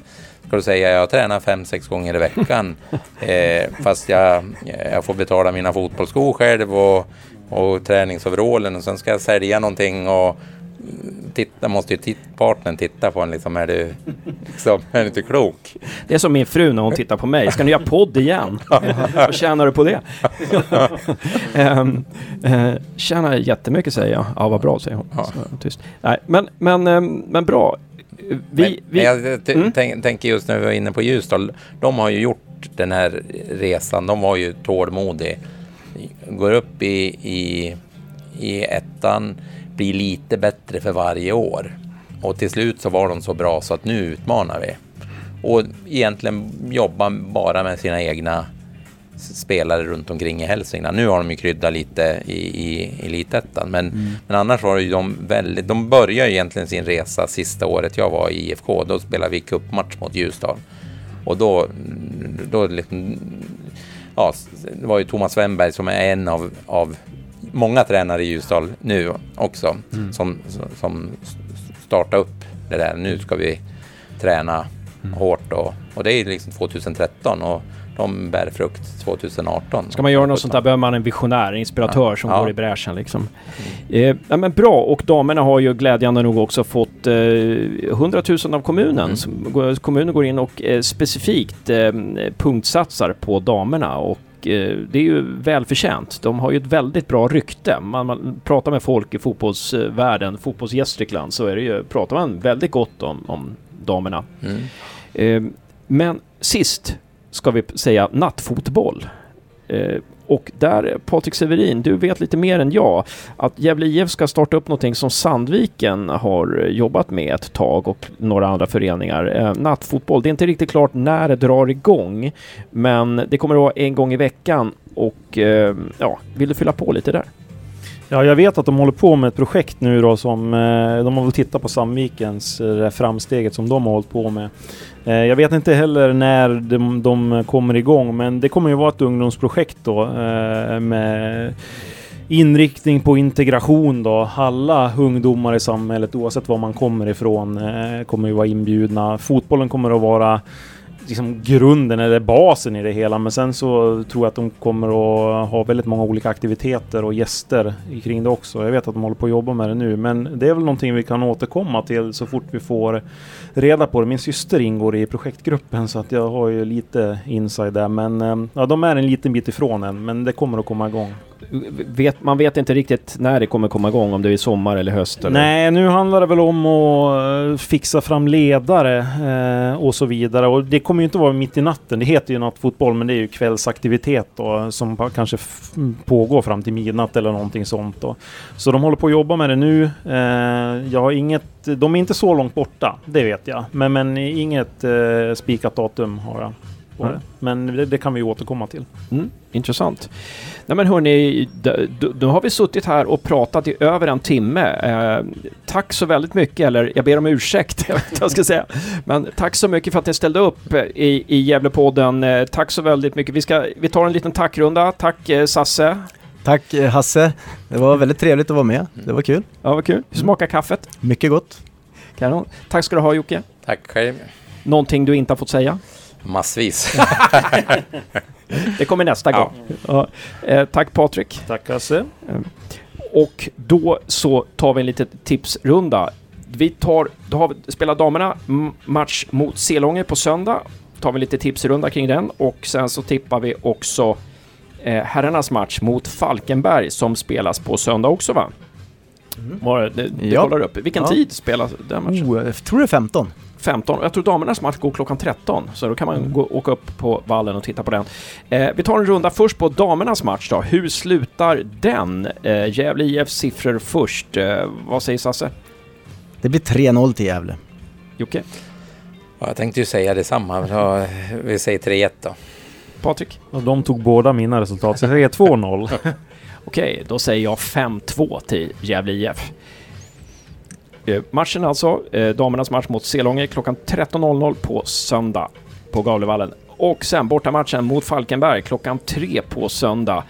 ska du säga jag tränar fem, sex gånger i veckan. [laughs] eh, fast jag, jag får betala mina fotbollsskor själv och, och träningsoverallen och sen ska jag sälja någonting och titta, måste ju partnern titta på en liksom, är du, liksom, är du inte klok?
Det är som min fru när hon tittar på mig, ska ni göra podd igen? [laughs] Vad tjänar du på det? um, [laughs] uh, tjänar jättemycket säger jag. Ja, vad bra säger hon. Ja. Så, tyst. Nej, men, men, um, men bra.
Vi, men, vi, jag mm. tänker just när vi var inne på Ljusdal, de har ju gjort den här resan, de var ju tålmodiga. Går upp i, i, i ettan, blir lite bättre för varje år. Och till slut så var de så bra så att nu utmanar vi. Och egentligen jobba bara med sina egna spelare runt omkring i Hälsingland. Nu har de ju kryddat lite i, i Elitettan, men, mm. men annars var det ju de väldigt... De började egentligen sin resa sista året jag var i IFK. Då spelade vi cupmatch mot Ljusdal. Och då, då liksom, ja, det var ju Thomas Wennberg som är en av, av många tränare i Ljusdal nu också mm. som, som startade upp det där. Nu ska vi träna mm. hårt och, och det är liksom 2013 och de bär frukt 2018.
Ska man göra något sånt där behöver man en visionär, en inspiratör ja. som ja. går i bräschen liksom. Mm. Eh, ja, men bra, och damerna har ju glädjande nog också fått eh, 100 000 av kommunen. Mm. Kommunen går in och eh, specifikt eh, punktsatsar på damerna och Eh, det är ju välförtjänt. De har ju ett väldigt bra rykte. Man, man pratar med folk i fotbollsvärlden, fotbollsgästrikland, så är det ju, pratar man väldigt gott om, om damerna. Mm. Eh, men sist ska vi säga nattfotboll. Eh, och där, Patrik Severin, du vet lite mer än jag att Gävle IF ska starta upp någonting som Sandviken har jobbat med ett tag och några andra föreningar. Eh, nattfotboll, det är inte riktigt klart när det drar igång, men det kommer att vara en gång i veckan och eh, ja, vill du fylla på lite där?
Ja, jag vet att de håller på med ett projekt nu då som... Eh, de har väl tittat på Sandvikens det framsteget som de har hållit på med. Eh, jag vet inte heller när de, de, kommer igång, men det kommer ju vara ett ungdomsprojekt då eh, med inriktning på integration då. Alla ungdomar i samhället, oavsett var man kommer ifrån, eh, kommer ju vara inbjudna. Fotbollen kommer att vara liksom grunden eller basen i det hela. Men sen så tror jag att de kommer att ha väldigt många olika aktiviteter och gäster kring det också. Jag vet att de håller på att jobba med det nu, men det är väl någonting vi kan återkomma till så fort vi får reda på det. Min syster ingår i projektgruppen så att jag har ju lite inside där. Men eh, ja, de är en liten bit ifrån än, men det kommer att komma igång
vet, man vet inte riktigt när det kommer komma igång, om det är sommar eller höst? Eller?
Nej, nu handlar det väl om att eh, fixa fram ledare eh, och så vidare. Och det kommer ju inte vara mitt i natten. Det heter ju nattfotboll, men det är ju kvällsaktivitet då, som kanske pågår fram till midnatt eller någonting sånt. Då. Så de håller på att jobba med det nu. Eh, jag har inget, de är inte så långt borta, det vet jag. Men, men inget eh, spikat datum har jag. Mm. Men det, det, kan vi återkomma till.
Mm, intressant. Nej men hörni, då, har vi suttit här och pratat i över en timme. Eh, tack så väldigt mycket, eller jag ber om ursäkt, [laughs] jag ska säga. Men tack så mycket för att ni ställde upp i, i Gävlepodden. Eh, tack så väldigt mycket. Vi, ska, vi tar en liten tackrunda. Tack eh, Sasse.
Tack eh, Hasse. Det var väldigt trevligt att vara med. Det var kul.
Ja, vad kul. Hur smakar kaffet?
Mycket gott.
Kanon. Tack ska du ha Jocke.
Tack själv.
Någonting du inte har fått säga?
Massvis. [laughs]
det kommer nästa gång. Ja. Eh, tack Patrik.
Tack Hasse. Eh,
och då så tar vi en liten tipsrunda. Vi tar, då har vi spelat damerna match mot Selånger på söndag. Tar vi lite tipsrunda kring den och sen så tippar vi också eh, herrarnas match mot Falkenberg som spelas på söndag också va? Mm. Var det, det, det ja. kollar upp. Vilken ja. tid spelas den matchen?
Oh, jag tror det är 15.
15. Jag tror damernas match går klockan 13, så då kan man mm. gå, åka upp på vallen och titta på den. Eh, vi tar en runda först på damernas match då. Hur slutar den? Eh, Gävle IF siffror först. Eh, vad säger Sasse?
Det blir 3-0 till Gävle.
Jocke?
Ja, jag tänkte ju säga detsamma, men vi säger 3-1 då.
Patrik?
De tog båda mina resultat, så jag säger 2-0. [laughs]
Okej, då säger jag 5-2 till Gävle IF. Eh, matchen alltså, eh, damernas match mot Selånge klockan 13.00 på söndag på Gavlevallen. Och sen bortamatchen mot Falkenberg klockan tre på söndag.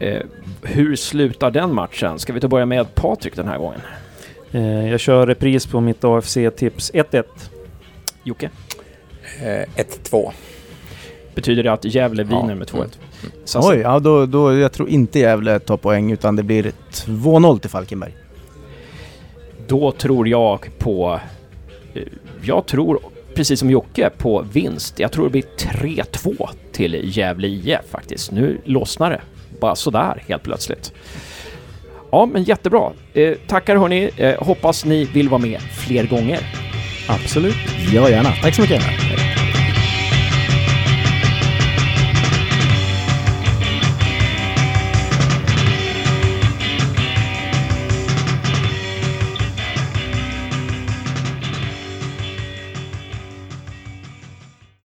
Eh, hur slutar den matchen? Ska vi ta börja med Patrik den här gången?
Jag kör repris på mitt AFC-tips 1-1.
Jocke?
Eh, 1-2.
Betyder det att Gävle
Ja.
vinner med 2-1?
Mm.
Oj, ja då, då, jag tror inte Gävle tar poäng utan det blir 2-0 till Falkenberg.
Då tror jag på... eh, Jag tror, precis som Jocke, på vinst. Jag tror det blir 3-2 till Gävle IF faktiskt. Nu lossnar det. Bara sådär helt plötsligt. Ja, men jättebra. Eh, tackar hörni. Eh, hoppas ni vill vara med fler gånger.
Absolut.
Ja, gärna. Tack så mycket.